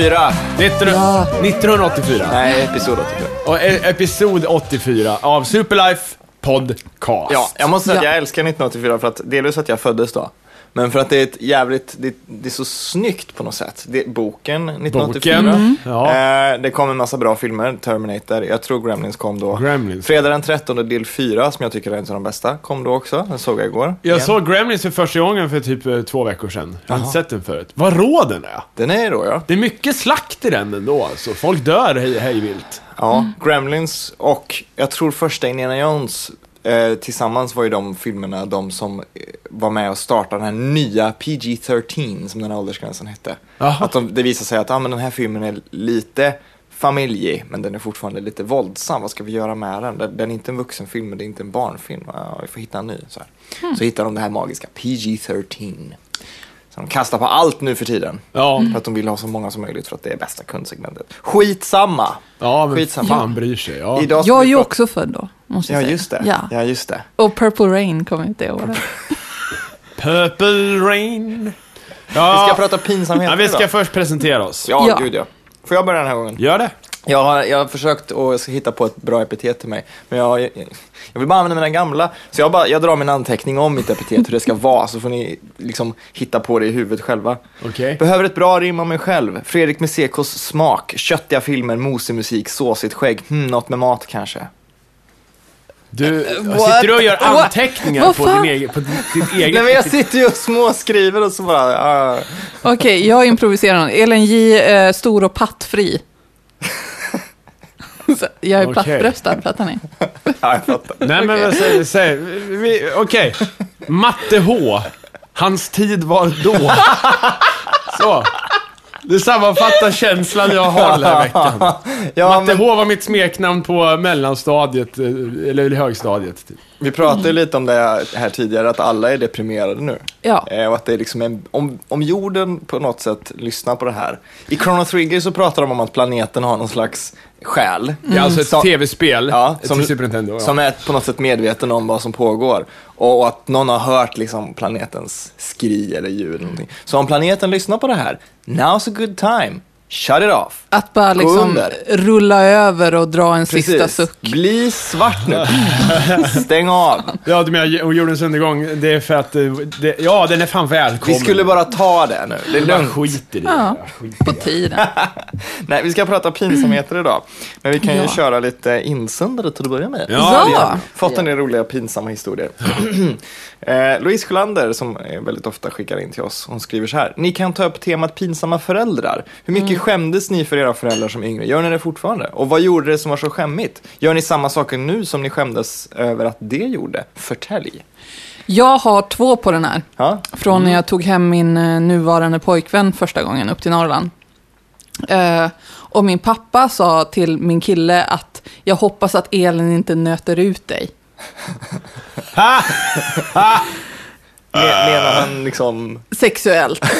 1984. 19, 1984. Nej, episod 84. Och e- episod 84 av Superlife Podcast. Ja, jag måste säga att Ja. jag älskar 1984 för att delvis att jag föddes då. Men för att det är ett jävligt, det, det är så snyggt på något sätt. Det, boken 1984. Boken, ja. Eh, det kom en massa bra filmer, Terminator, jag tror Gremlins kom då. Gremlins. Fredag den 13 del 4, som jag tycker är en av de bästa, kom då också. Den såg jag igår. Jag igen. såg Gremlins för första gången för typ eh, två veckor sedan. Jag har inte sett den förut. Vad rå den är! Den är då ja. Det är mycket slakt i den ändå alltså. Folk dör hej, hej vilt. Ja, Gremlins och jag tror första Indiana Jones eh, tillsammans var ju de filmerna de som eh, var med och startade den här nya PG-13 som den här åldersgränsen hette. Att de, det visade sig att ah, men den här filmen är lite familjig, men den är fortfarande lite våldsam. Vad ska vi göra med den? Den, den är inte en vuxenfilm, men det är inte en barnfilm. Ja, vi får hitta en ny. Så, här. så hittar de det här magiska PG-13. De kastar på allt nu för tiden. Ja, För att de vill ha så många som möjligt för att det är bästa kundsegmentet. Skitsamma! ja men Skitsamma. fan bryr sig. Ja. Idag Jag är vi ju också född då, måste jag Ja, säga. just det. Ja. Ja, just det. Och Purple Rain kom ut det året. Purple Rain. Vi Ja, ska prata pinsamheter ja, vi ska idag. först presentera oss. Ja, Ja. gud ja. Får jag börja den här gången? Gör det. Jag har, jag har försökt att hitta på ett bra epitet till mig, men jag, jag, jag vill bara använda mina gamla. Så jag, bara, jag drar min anteckning om mitt epitet, hur det ska vara, så får ni liksom hitta på det i huvudet själva. Okej. Behöver ett bra rim om mig själv. Fredrik Musekos smak. Köttiga filmer, mosig musik, såsigt skägg. Hmm, något med mat kanske. Du what? sitter du och gör What? anteckningar Vad på, din egen, på ditt eget... Nej men jag sitter ju och småskriver och så bara... ah. Okej, jag improviserar. Ellen J, eh, stor och pattfri. Så jag är Okej. plattbröstad, fattar ni? Ja, jag fattar. Nej men vad säger, säger vi? Okej. Matte H. Hans tid var då. Så. Det sammanfattar känslan jag har den här veckan. Ja, Matte men H var mitt smeknamn på mellanstadiet, eh, eller högstadiet. Typ. vi pratade ju lite om det här tidigare, att alla är deprimerade nu. Ja. Eh, och att det är liksom en, om, om jorden på något sätt lyssnar på det här. I Chrono Trigger så pratar de om att planeten har någon slags själ. Ja, alltså ett Som- tv-spel Ja, som, Super Nintendo. Ja. som är på något sätt medveten om vad som pågår. Och, och att någon har hört liksom planetens skri eller ljud. Eller någonting. Så om planeten lyssnar på det här, now's a good time. Shut it off. Att bara liksom under. rulla över och dra en sista Precis. suck. Bli svart nu. Stäng av. ja, du menar jordens undergång, det är för att, eh, det, ja den är fan välkommen. Vi skulle bara ta det nu. Det är bara lugnt. skit i det. Ja. Skit. På tiden. Nej, vi ska prata pinsamheter idag. Men vi kan ju Ja. köra lite insändare till att börja med. Ja. Vi har fått en del roliga pinsamma historier. eh, Louise Sjölander, som väldigt ofta skickar in till oss, hon skriver så här. Ni kan ta upp temat pinsamma föräldrar. Hur mycket skämdes ni för era föräldrar som yngre? Gör ni det fortfarande? Och vad gjorde det som var så skämmigt? Gör ni samma saker nu som ni skämdes över att det gjorde? Förtälj. Jag har två på den här. Ja? Från när jag tog hem min eh, nuvarande pojkvän första gången upp till Norrland. Eh, och min pappa sa till min kille att jag hoppas att elen inte nöter ut dig. Men- Menar han liksom... Sexuellt.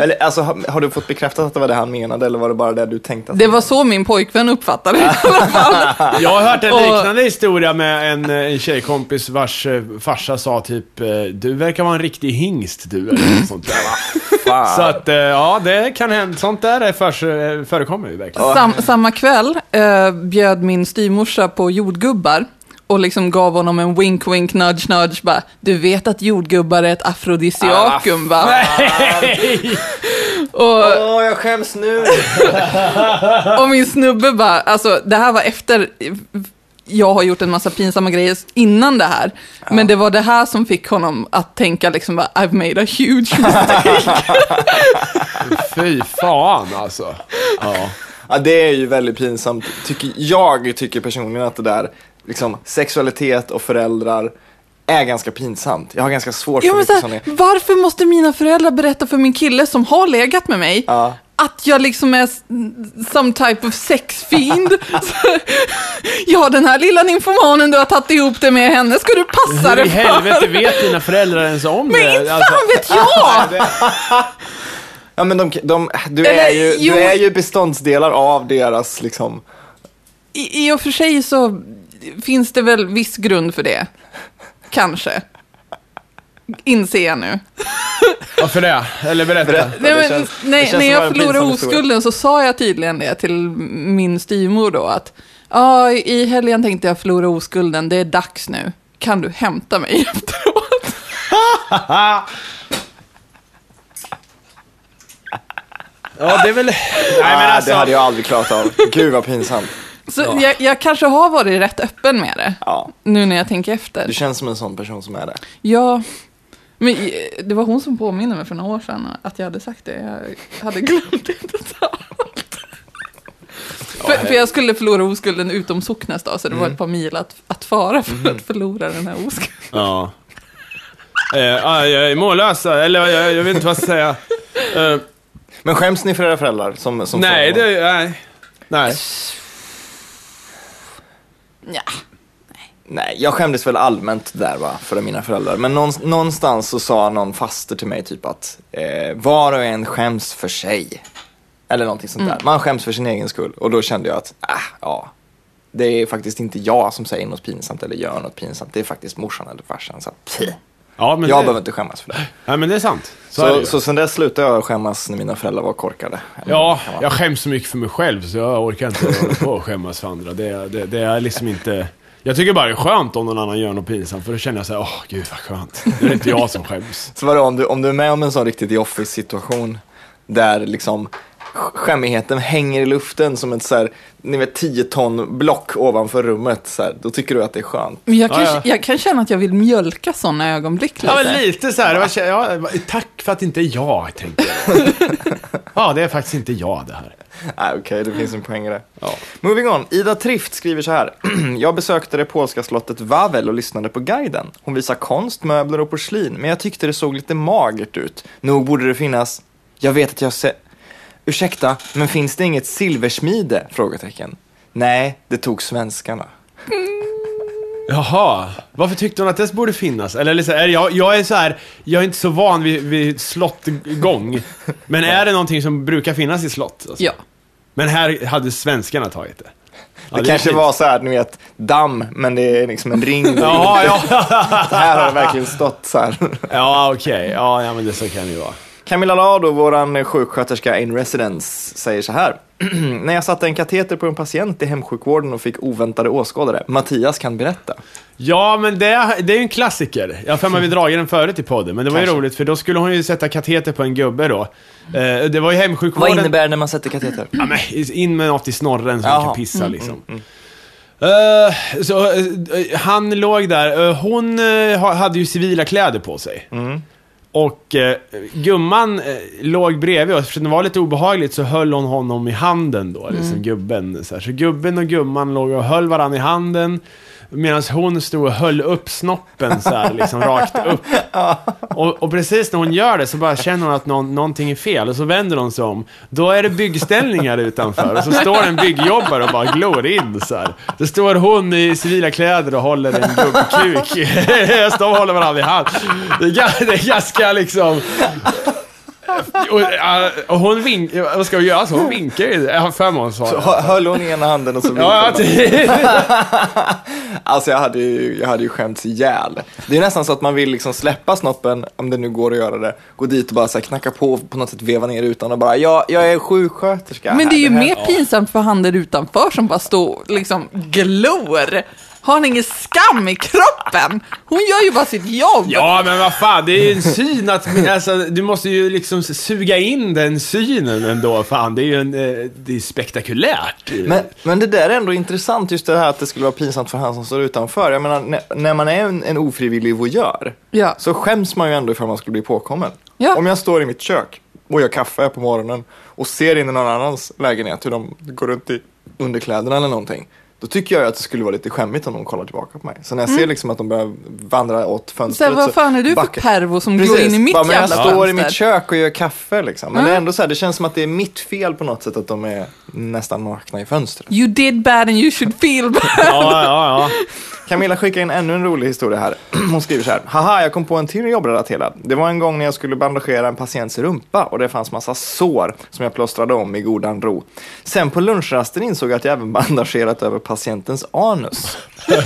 Eller, alltså, har, har du fått bekräftat att det var det han menade eller var det bara det du tänkte? Att... Det var så min pojkvän uppfattade det. Jag har hört en Och- liknande historia med en, eh, en tjejkompis vars eh, farsa sa typ eh, Du verkar vara en riktig hingst du, eller sånt där va? Så att, ja det kan hända. Sånt där förekommer ju verkligen. Sam, samma kväll eh, bjöd min styrmorsa på jordgubbar. Och liksom gav honom en wink, wink, nudge, nudge. Bara, du vet att jordgubbar är ett afrodisiakum va? Och, Åh, jag skäms nu! och min snubbe bara, alltså det här var efter jag har gjort en massa pinsamma grejer innan det här. Men det var det här som fick honom att tänka liksom bara, I've made a huge mistake. Fy fan alltså. Ja. Ja, det är ju väldigt pinsamt. Tycker, jag tycker personligen att det där, liksom, sexualitet och föräldrar är ganska pinsamt. Jag har ganska svårt Ja, för men mycket så sån här, är. varför måste mina föräldrar berätta för min kille som har legat med mig Ja. att jag liksom är some type of sexfiend? Ja, den här lilla nymfomanen du har tagit ihop det med henne ska du passa Hur i dig för. helvete vet dina föräldrar ens om Men det? inte Alltså, fan vet jag! Ja, men de, de, du, Eller, är ju, jo. du är ju beståndsdelar av deras, liksom, I, I och för sig så finns det väl viss grund för det. Kanske. Inser jag nu. Varför det? Eller berätta. Berätta. Nej, det men, känns- det nej, när jag förlorade oskulden så sa jag tydligen det till min styvmor då att ja, i helgen tänkte jag förlora oskulden, det är dags nu. Kan du hämta mig efteråt? Ja, det är väl... Nej, men alltså... det hade jag aldrig klarat av. Gud vad pinsamt. Så jag, jag kanske har varit rätt öppen med det, Ja, nu när jag tänker efter. du känns som en sån person som är det. Ja, men det var hon som påminde mig för några år sedan att jag hade sagt det. Jag hade glömt det totalt. för, för jag skulle förlora oskulden utom Socknäs då, så det var ett par mil att, att fara för att förlora den här oskulden. Ja. Eh, ja, jag är mållös, eller jag, jag vet inte vad jag ska säga. Eh, Men skäms ni för era föräldrar? Som, som nej, det... Nej. Nej. Ja. Nej, jag skämdes väl allmänt där va, för mina föräldrar. Men någonstans, så sa någon faster till mig typ att eh, var och en skäms för sig. Eller någonting sånt där. Man skäms för sin egen skull. Och då kände jag att, ah, ja. Det är faktiskt inte jag som säger något pinsamt eller gör något pinsamt. Det är faktiskt morsan eller farsan. Så att, Ja, men jag det, behöver inte skämmas för det. Nej, men det är sant. Så, är Så, ju. så sen dess slutade jag skämmas när mina föräldrar var korkade. Ja, jag skäms så mycket för mig själv så jag orkar inte hålla på och skämmas för andra. Det, det, det är liksom inte... Jag tycker bara det är skönt om någon annan gör något pinsamt för då känner jag så här, åh gud vad skönt. Nu är det inte jag som skäms. Så vadå, om du, om du är med om en sån riktigt The Office-situation där liksom skämmigheten hänger i luften som ett så här, ni vet 10 ton block ovanför rummet, så här, då tycker du att det är skönt. Men jag kan, Ja, ja. jag kan känna att jag vill mjölka sådana ögonblick lite. Ja, lite så här. Var, ja, tack för att inte jag, tänkte. Ja, det är faktiskt inte jag det här. Nej, okej, det finns en poäng i det. Ja. Moving on, Ida Trift skriver så här. jag besökte det polska slottet Wawel och lyssnade på guiden. Hon visar konst, möbler och porslin, men jag tyckte det såg lite magert ut. Nog borde det finnas, jag vet att jag se... Ursäkta, men finns det inget silversmide? Frågetecken. Nej, det tog svenskarna. Jaha, varför tyckte hon att det borde finnas? Eller liksom, är jag, jag är så här, jag är inte så van vid, vid slottgång. Men är det någonting som brukar finnas i slott? Alltså? Ja. Men här hade svenskarna tagit det. Ja, Det är kanske var så här, ni vet, damm, men det är liksom en ring. Ja, ja, Här har det verkligen stått så här. ja okej. Ja, ja, men det så kan det ju vara. Camilla Lado, våran sjuksköterska in residence, säger så här. När jag satte en kateter på en patient i hemsjukvården och fick oväntade åskådare. Mattias kan berätta. Ja, men det, det är ju en klassiker. Jag har för mig vi dragit den förut i podden, men det var ju Kanske. roligt för då skulle hon ju sätta kateter på en gubbe då. Eh, det var ju hemsjukvården. Vad innebär det när man sätter kateter? Ja, men in med något i snorren så Jaha. man kan pissa liksom. Eh, så eh, han låg där, Eh, hon eh, ha- hade ju civila kläder på sig. Och eh, gumman eh, låg bredvid oss, eftersom det var lite obehagligt så höll hon honom i handen då, liksom gubben. Så, här. så gubben och gumman låg och höll varandra i handen. Medan hon stod och höll upp snoppen så här, liksom rakt upp. Och, och precis när hon gör det så bara känner hon att någon, någonting är fel och så vänder hon sig om. Då är det byggställningar utanför och så står en byggjobbare och bara glor in så här. Så står hon i civila kläder och håller en gubbkuk. och håller varandra i hand. Det är, det är ganska liksom... Och, ja, och hon vinkar, vad ska hon göra? Så hon vinkar ju. Jag har för mig hon svarar. Hö- Höll hon i ena handen och så vinkade ja, hon. det, Alltså jag hade ju, jag hade ju skämts ihjäl. Det är nästan så att man vill liksom släppa snoppen, om det nu går att göra det, gå dit och bara så här knacka på, på något sätt veva ner utan och bara, ja, jag är sjuksköterska. Men det är ju här, mer pinsamt för han där utanför som bara står och liksom glor. Har han ingen skam i kroppen? Hon gör ju bara sitt jobb. Ja, men vad fan, det är ju en syn att, alltså, du måste ju liksom suga in den synen ändå, fan, det är ju en, eh, det är spektakulärt. Men, men det där är ändå intressant, just det här att det skulle vara pinsamt för han som står utanför. Jag menar, när, när man är en, en ofrivillig voyeur, Ja. så skäms man ju ändå ifall man skulle bli påkommen. Ja. Om jag står i mitt kök och gör kaffe på morgonen och ser in i någon annans lägenhet hur de går runt i underkläderna eller någonting. Då tycker jag att det skulle vara lite skämmigt om de kollar tillbaka på mig. Så när jag ser liksom att de börjar vandra åt Så fönstret här, vad fan är du för backar- pervo som glor in i mitt bara, jävla Jag står i fönster? mitt kök och gör kaffe liksom. Men Ja. det är ändå så här, det känns som att det är mitt fel på något sätt att de är nästan nakna i fönstret. You did bad and you should feel bad. Ja, ja, ja. Camilla skickar in ännu en rolig historia här. Hon skriver så här. Haha, jag kom på en till jobbrelaterad. Det var en gång när jag skulle bandagera en patients rumpa och det fanns massa sår som jag plåstrade om i godan ro. Sen på lunchrasten insåg jag att jag även bandagerat över patientens anus. det,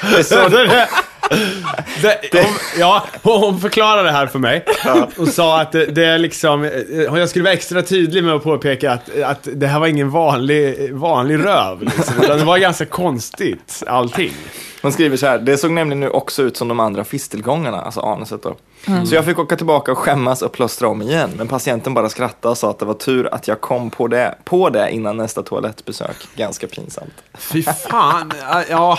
det, är så, Det, hon, ja, hon förklarade det här för mig och sa att det, det är liksom, eh, jag skulle vara extra tydlig med att påpeka att, att det här var ingen vanlig, vanlig röv. Liksom, utan det var ganska konstigt, allting. Hon skriver så här, det såg nämligen nu också ut som de andra fistelgångarna, alltså anuset då. Så jag fick åka tillbaka och skämmas och plåstra om igen, men patienten bara skrattade och sa att det var tur att jag kom på det, på det innan nästa toalettbesök. Ganska pinsamt. Fy fan, ja.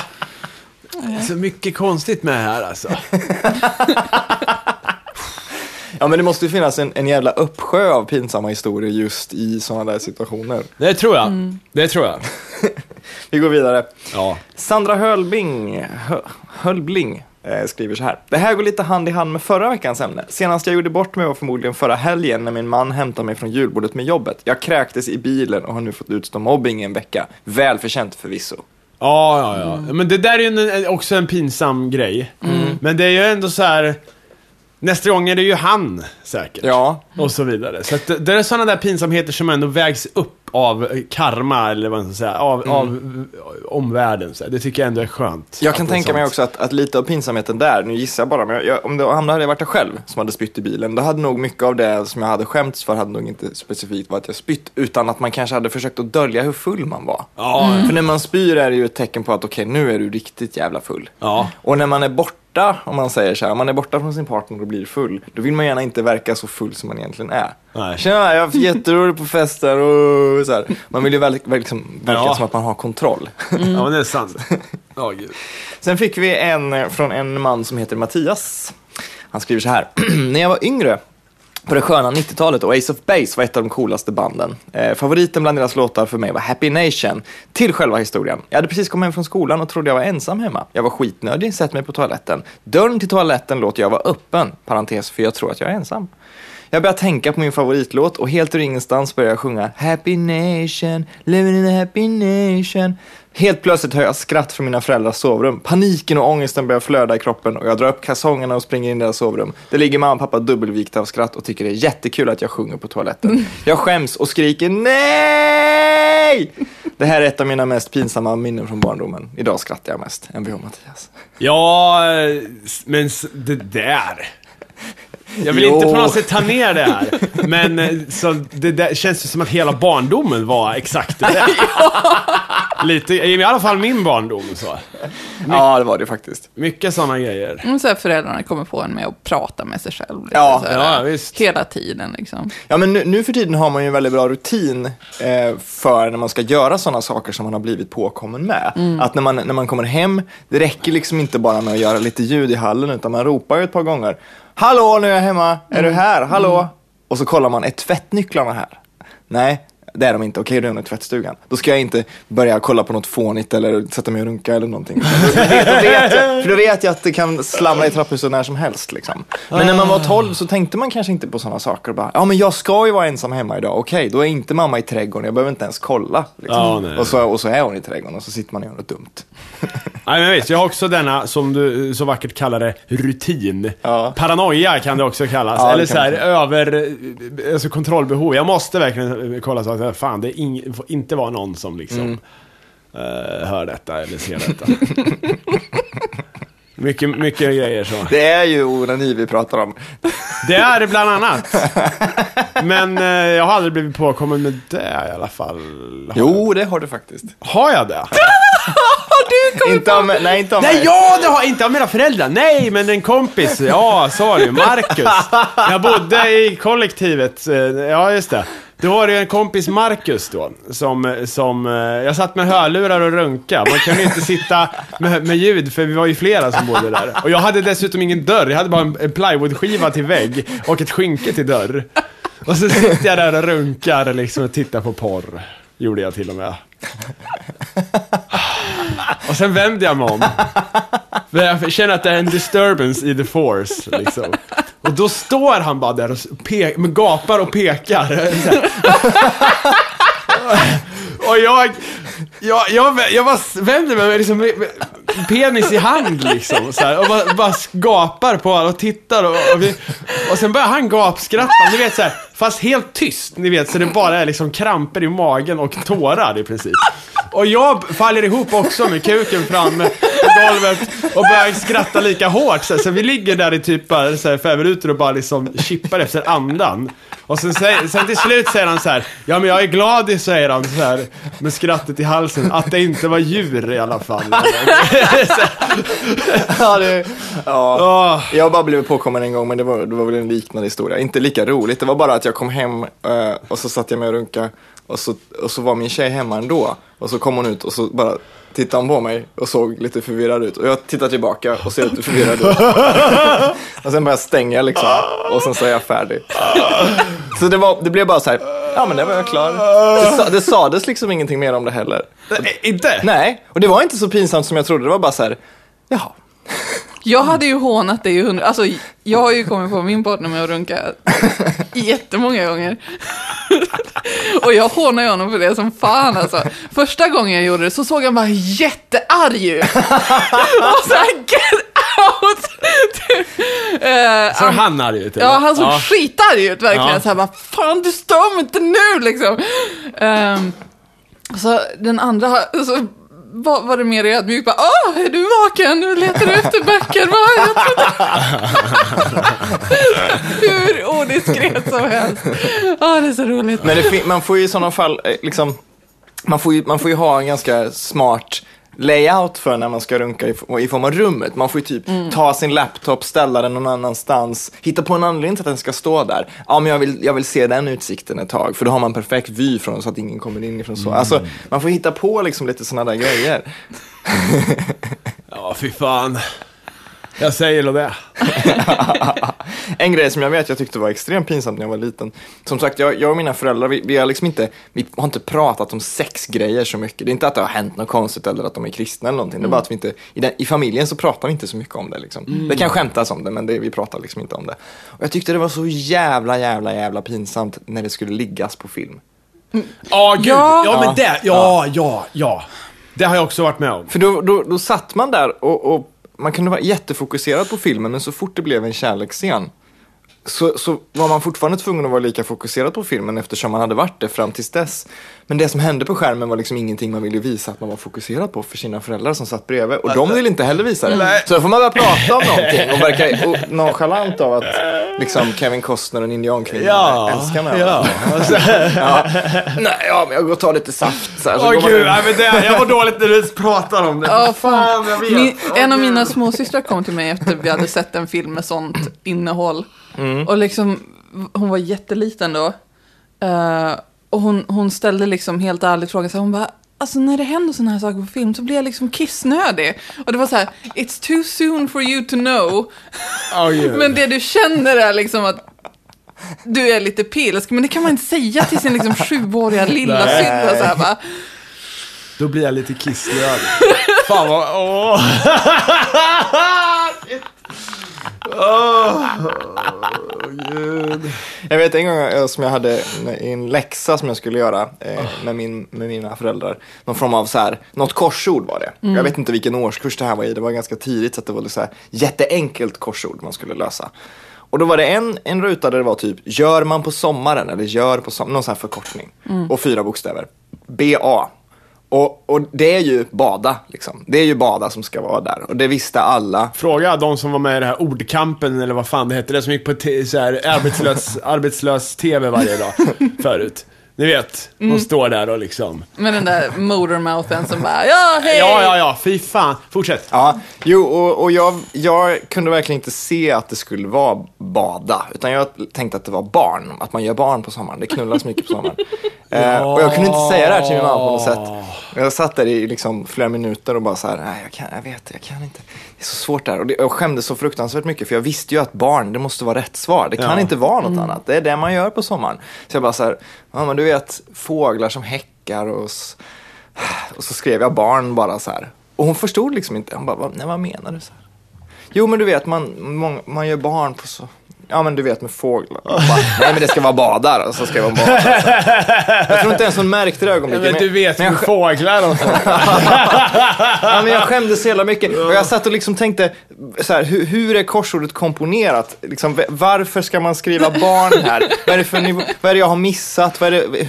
Så mycket konstigt med det här alltså. Ja men det måste ju finnas en, en jävla uppsjö av pinsamma historier just i sådana där situationer. Det tror jag. Det tror jag. Vi går vidare. Ja. Sandra Hölbing, Hö, Hölbling eh, skriver så här. Det här går lite hand i hand med förra veckans ämne. Senast jag gjorde bort mig var förmodligen förra helgen när min man hämtade mig från julbordet med jobbet. Jag kräktes i bilen och har nu fått utstå mobbing i en vecka. Välförtjänt förvisso. Ja, ja, ja. Men det där är ju en, också en pinsam grej. Men det är ju ändå så här. Nästa gång är det ju han, säkert. Ja, Och så vidare. Så att det, det är sådana där pinsamheter som ändå vägs upp av karma, eller vad man ska säga, av, av omvärlden. Så det tycker jag ändå är skönt. jag kan tänka mig sånt. också att, att lite av pinsamheten där, nu gissar jag bara, men jag, om, det, hade varit jag själv som hade spytt i bilen, då hade nog mycket av det som jag hade skämts för hade nog inte specifikt varit att jag spytt, utan att man kanske hade försökt att dölja hur full man var. Ja, För när man spyr är det ju ett tecken på att okej, nu är du riktigt jävla full. ja. Och när man är borta, om man säger så här, om man är borta från sin partner och blir full, då vill man gärna inte verka så full som man egentligen är. Nej. Tjena, jag har jätteroligt på fester och så här. Man vill ju väl, väl, liksom, verka Ja. som att man har kontroll. ja, men det är sant. Ja, gud. Sen fick vi en från en man som heter Mattias. Han skriver så här. När jag var yngre, på det sköna 90-talet och Ace of Base var ett av de coolaste banden. Eh, favoriten bland deras låtar för mig var Happy Nation. Till själva historien. Jag hade precis kommit hem från skolan och trodde jag var ensam hemma. Jag var skitnödig, sett mig på toaletten. Dörren till toaletten låter jag vara öppen, parentes, för jag tror att jag är ensam. Jag började tänka på min favoritlåt och helt ur ingenstans började jag sjunga Happy Nation, living in a happy nation. Helt plötsligt hör jag skratt från mina föräldrars sovrum. Paniken och ångesten börjar flöda i kroppen och jag drar upp kalsongerna och springer in i deras sovrum. Det ligger mamma och pappa dubbelvikta av skratt och tycker det är jättekul att jag sjunger på toaletten. Jag skäms och skriker NEJ! Det här är ett av mina mest pinsamma minnen från barndomen. Idag skrattar jag mest. Mvh Mattias. Ja, eh, men det där. Jag vill Jo. inte på något sätt ta ner det här. Men eh, så det där känns ju som att hela barndomen var exakt det där. Lite, i alla fall min barndom så. Ja, det var det faktiskt. Mycket sådana grejer. Mm, så här föräldrarna kommer på en med att prata med sig själv. Lite, Ja, så här, ja, visst. Hela tiden liksom. Ja, men nu, nu för tiden har man ju en väldigt bra rutin eh, för när man ska göra sådana saker som man har blivit påkommen med. Att när man, när man kommer hem, det räcker liksom inte bara med att göra lite ljud i hallen, utan man ropar ju ett par gånger. Hallå, nu är jag hemma. Är du här? Hallå? Och så kollar man, är tvättnycklarna här? Nej, det är de inte. Okej, är de i tvättstugan. Då ska jag inte börja kolla på något fånigt eller sätta mig och runka eller någonting. Då vet, då vet jag, för då vet jag att det kan slamra i trapphuset när som helst. Liksom. Men när man var 12 så tänkte man kanske inte på sådana saker. Och bara, ja, men jag ska ju vara ensam hemma idag. Okej, då är inte mamma i trädgården. Jag behöver inte ens kolla. Liksom. Nej. och, så, och så är hon i trädgården och så sitter man och gör något dumt. Nej men visst, jag har också denna, som du så vackert kallar det, rutin. Ja. Paranoia kan det också kallas. Ja, det Eller så här, över, alltså kontrollbehov. Jag måste verkligen kolla så att, fan, det är ing, får inte vara någon som liksom Mm. eh, hör detta eller ser detta. mycket, mycket grejer så. Det är ju onani vi pratar om. Det är det bland annat. Men eh, jag har aldrig blivit påkommen med det i alla fall. Jo, det har du faktiskt. Har jag det? Inte av, mig- nej, inte av Nej, mig. ja, det har inte av mina föräldrar. Nej, men en kompis. Ja, sorry. Marcus. Jag bodde i kollektivet. eh, Ja, just det. Då var det en kompis, Marcus då, som, som... Eh, jag satt med hörlurar och runka. Man kunde inte sitta med, med ljud, för vi var ju flera som bodde där. Och jag hade dessutom ingen dörr. Jag hade bara en, en plywoodskiva till vägg och ett skynke till dörr. Och så sitter jag där och runkar liksom och tittar på porr. Gjorde jag till och med. Och sen vänder jag mig om. För jag känner att det är en disturbance i the force, liksom. Och då står han bara där och pe- gapar och pekar. Och jag, jag, jag, jag bara vänder mig liksom, med, liksom, med penis i hand liksom. Så här, och bara, bara gapar på honom och tittar. Och, och, vi, och sen börjar han gapskratta, ni vet så här, fast helt tyst. Ni vet, så det bara är liksom kramper i magen och tårar i princip. Och jag faller ihop också med kuken framme. på golvet och börjar skratta lika hårt. Så, här, så vi ligger där i typ bara, så här, fem minuter och bara liksom chippar efter andan. Och sen, sen till slut säger han så här, ja men jag är glad, säger han så här, med skrattet i halsen, att det inte var djur i alla fall. Ja, det, ja. Åh. Jag har bara blivit påkommen en gång, men det var, det var väl en liknande historia. Inte lika roligt, det var bara att jag kom hem eh, och så satt jag med och runka och så, och så var min tjej hemma ändå. Och så kom hon ut och så bara tittade hon på mig och såg lite förvirrad ut. Och jag tittar tillbaka och ser lite förvirrad ut. och sen började jag stänga liksom. Och sen så är jag färdig. Så det, var, det blev bara så här, ja men det var jag klar. Det, sa, det sades liksom ingenting mer om det heller. Eh, Inte? Nej, och det var inte så pinsamt som jag trodde. Det var bara så här, jaha. Jag hade ju hånat dig i hundra... Alltså, jag har ju kommit på min partner med att runka jättemånga gånger. Och jag hånar ju honom för det som fan alltså. Första gången jag gjorde det så såg han bara jättearg ut. Och så här, get out! Eh, Så han arg ut? eller? Ja, han såg skitarg ut verkligen. Ja. Så här bara, fan du stör mig inte nu liksom. Um, så den andra, så var, var det mer ödmjukt. Bara, Åh, är du vaken? Letar du efter böcker. Va? Jag trodde... Hur odiskret som helst. Ja, det är så roligt. Men det man får ju i sådana fall, eh, liksom, man får, ju, man får ju ha en ganska smart layout för när man ska runka i, form av rummet. Man får ju typ Mm. ta sin laptop, ställa den någon annanstans, hitta på en anledning till att den ska stå där. Ja, men jag vill, jag vill se den utsikten ett tag, för då har man perfekt vy från så att ingen kommer inifrån så. Alltså, man får hitta på liksom lite sådana där grejer. Ja, fy fan. Jag säger det. En grej som jag vet jag tyckte var extremt pinsamt när jag var liten. Som sagt, jag, jag och mina föräldrar, vi, vi, har liksom inte, vi har inte pratat om sexgrejer så mycket. Det är inte att det har hänt något konstigt eller att de är kristna eller någonting. Det är bara att vi inte, i, den, i familjen så pratar vi inte så mycket om det. Liksom. Det kan skämtas om det, men det, vi pratar liksom inte om det. Och jag tyckte det var så jävla, jävla, jävla pinsamt när det skulle liggas på film. Ja, gud. Ja. Ja, men det. Ja, ja, ja. Det har jag också varit med om. För då, då, då satt man där och, och man kunde vara jättefokuserad på filmen, men så fort det blev en kärleksscen så, så var man fortfarande tvungen att vara lika fokuserad på filmen eftersom man hade varit det fram tills dess. Men det som hände på skärmen var liksom ingenting man ville visa att man var fokuserad på för sina föräldrar som satt bredvid. Och de ville inte heller visa det. Så då får man börja prata om någonting och verka och nonchalant av att liksom Kevin Costner och en indiankvinna Ja, älskar mig. ja. ja. Nej, ja, men jag går och tar lite saft. Så här, så Åh man gud, ut. nej, men det, jag mår dåligt när du pratar om det. Ja, fan. vet. Min, en av mina småsystrar kom till mig efter vi hade sett en film med sånt innehåll. Och liksom, hon var jätteliten då. Eh, och hon, hon ställde liksom helt ärligt frågan, så här, hon bara, alltså när det händer sådana här saker på film så blir jag liksom kissnödig. Och det var så här, it's too soon for you to know. Åh, gud. Men det du känner är liksom att du är lite pilsk, men det kan man inte säga till sin liksom sjuåriga lilla syster. Så här, bara, Då blir jag lite kissnödig. Fan vad... Åh! Åh, gud. Jag vet en gång eh, som jag hade en läxa som jag skulle göra eh, med, min, med mina föräldrar. Någon form av så här, något korsord var det. Jag vet inte vilken årskurs det här var i. Det var ganska tidigt så att det var så här jätteenkelt korsord man skulle lösa. Och då var det en, en ruta där det var typ, gör man på sommaren eller gör på sommaren, någon sån här förkortning. Och fyra bokstäver. BA. Och, och det är ju bada, liksom. Det är ju bada som ska vara där. Och det visste alla. Fråga de som var med i det här ordkampen eller vad fan det hette, det som gick på så här, arbetslös, arbetslös TV varje dag förut. Ni vet, de står där och liksom... med den där motormouthen som bara, ja hej! Ja, ja, ja, fy fan. Fortsätt. Ja, jo, och, och jag, jag kunde verkligen inte se att det skulle vara bada, utan jag tänkte att det var barn, att man gör barn på sommaren, det knullas mycket på sommaren. eh, och jag kunde inte säga det här till min mamma på något sätt. Jag satt där i liksom flera minuter och bara så här, nej jag, kan, jag vet, jag kan inte. Det är så svårt där. Och det, jag skämdes så fruktansvärt mycket, för jag visste ju att barn, det måste vara rätt svar. Det kan Ja. inte vara något annat, det är det man gör på sommaren. Så jag bara så här, ja men du vet, fåglar som häckar och och så skrev jag barn bara så här. Och hon förstod liksom inte. Hon bara, "Vad- nej vad menar du? Så här? Jo men du vet, man, mång- man gör barn på så... Ja men du vet med fåglar. Bara, Nej men det ska vara badar och så ska det vara badar. Jag tror inte ens hon märkte det ögonblicket. Men du vet men jag, med fåglar och så. ja, men jag skämdes så jävla mycket. Och jag satt och liksom tänkte, så här, hur, hur är korsordet komponerat? Liksom, varför ska man skriva barn här? Vad är det för nivå? Vad är jag har missat? Vad är det?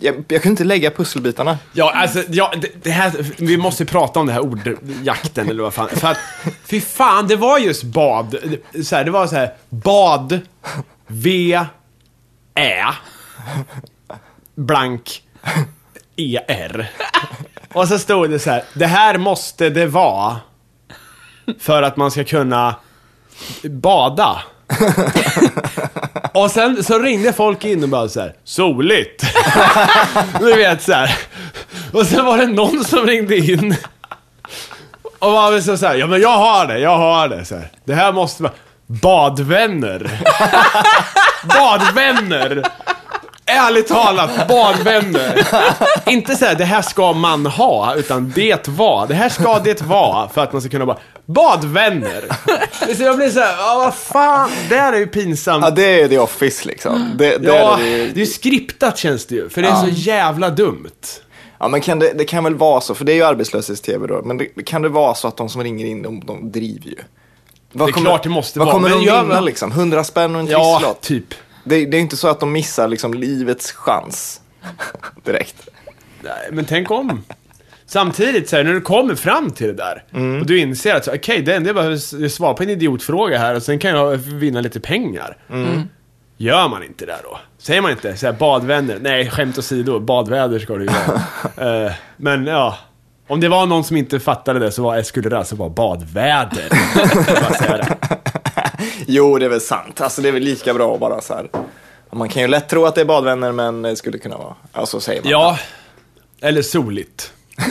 Jag, jag kunde inte lägga pusselbitarna. Ja, alltså, ja, det, det här, vi måste prata om det här ordjakten eller vad fan. För att, fy fan, det var just bad. Så här, det var så här, bad, V, Ä, blank, E, R. Och så stod det så här, det här måste det vara för att man ska kunna bada. Och sen så ringde folk in och bara så här, soligt. Du vet så här. Och sen var det någon som ringde in. Och var så så här, ja men jag har det, jag har det. Så här. Det här måste vara badvänner. badvänner. Ärligt talat, badvänner. Inte så här, det här ska man ha, utan det var. Det här ska det vara för att man ska kunna bara, badvänner. Så jag blir så här, ja vad fan, det här är ju pinsamt. Ja, det är The Office liksom. Det, det Ja, är det, det är ju skriptat känns det ju, för det är så jävla dumt. ja, men kan det, det kan väl vara så, för det är ju arbetslöshets-tv då, men det, kan det vara så att de som ringer in, de, de driver ju? Vad Det är klart det måste vad vara, kommer men de vinna liksom? 100 spänn och en Ja, trisslott? typ. Det, det är inte så att de missar liksom livets chans direkt. Nej, men tänk om. Samtidigt, så här, när du kommer fram till det där Mm. och du inser att okej, det enda jag behöver s- svara på en idiotfråga här och sen kan jag vinna lite pengar. Mm. Gör man inte det då? Säger man inte så här, badvänner? Nej, skämt åsido, badväder ska du ju vara. Eh, men ja, om det var någon som inte fattade det så var, skulle det alltså vara badväder. Det. Jo, det är väl sant. Alltså det är väl lika bra att bara så här. Man kan ju lätt tro att det är badvänner, men det skulle kunna vara. Ja, så säger man. Ja, eller soligt.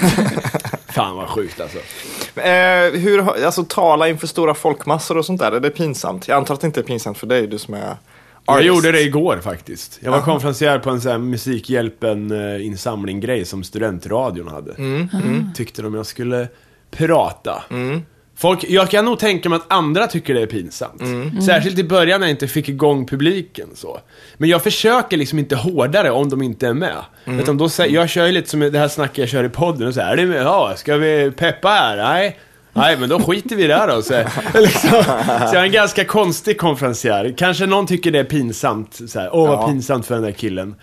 Fan vad sjukt alltså. Eh, hur, alltså tala inför stora folkmassor och sånt där, är det pinsamt? Jag antar att det inte är pinsamt för dig, du som är Jag artist. gjorde det igår faktiskt. Jag var konferencier på en sån här Musikhjälpen-insamling-grej som studentradion hade. Mm, Tyckte de jag skulle prata. Folk, jag kan nog tänka mig att andra tycker det är pinsamt. Särskilt i början när jag inte fick igång publiken så. Men jag försöker liksom inte hårdare om de inte är med. Utan då, jag kör ju lite som det här snacket jag kör i podden och så här, är ni med? Ja, ska vi peppa här? Nej. Nej, men då skiter vi i det här då. Så, liksom, så jag är en ganska konstig konferencier. Kanske någon tycker det är pinsamt. Så här, Åh, vad Ja. pinsamt för den där killen.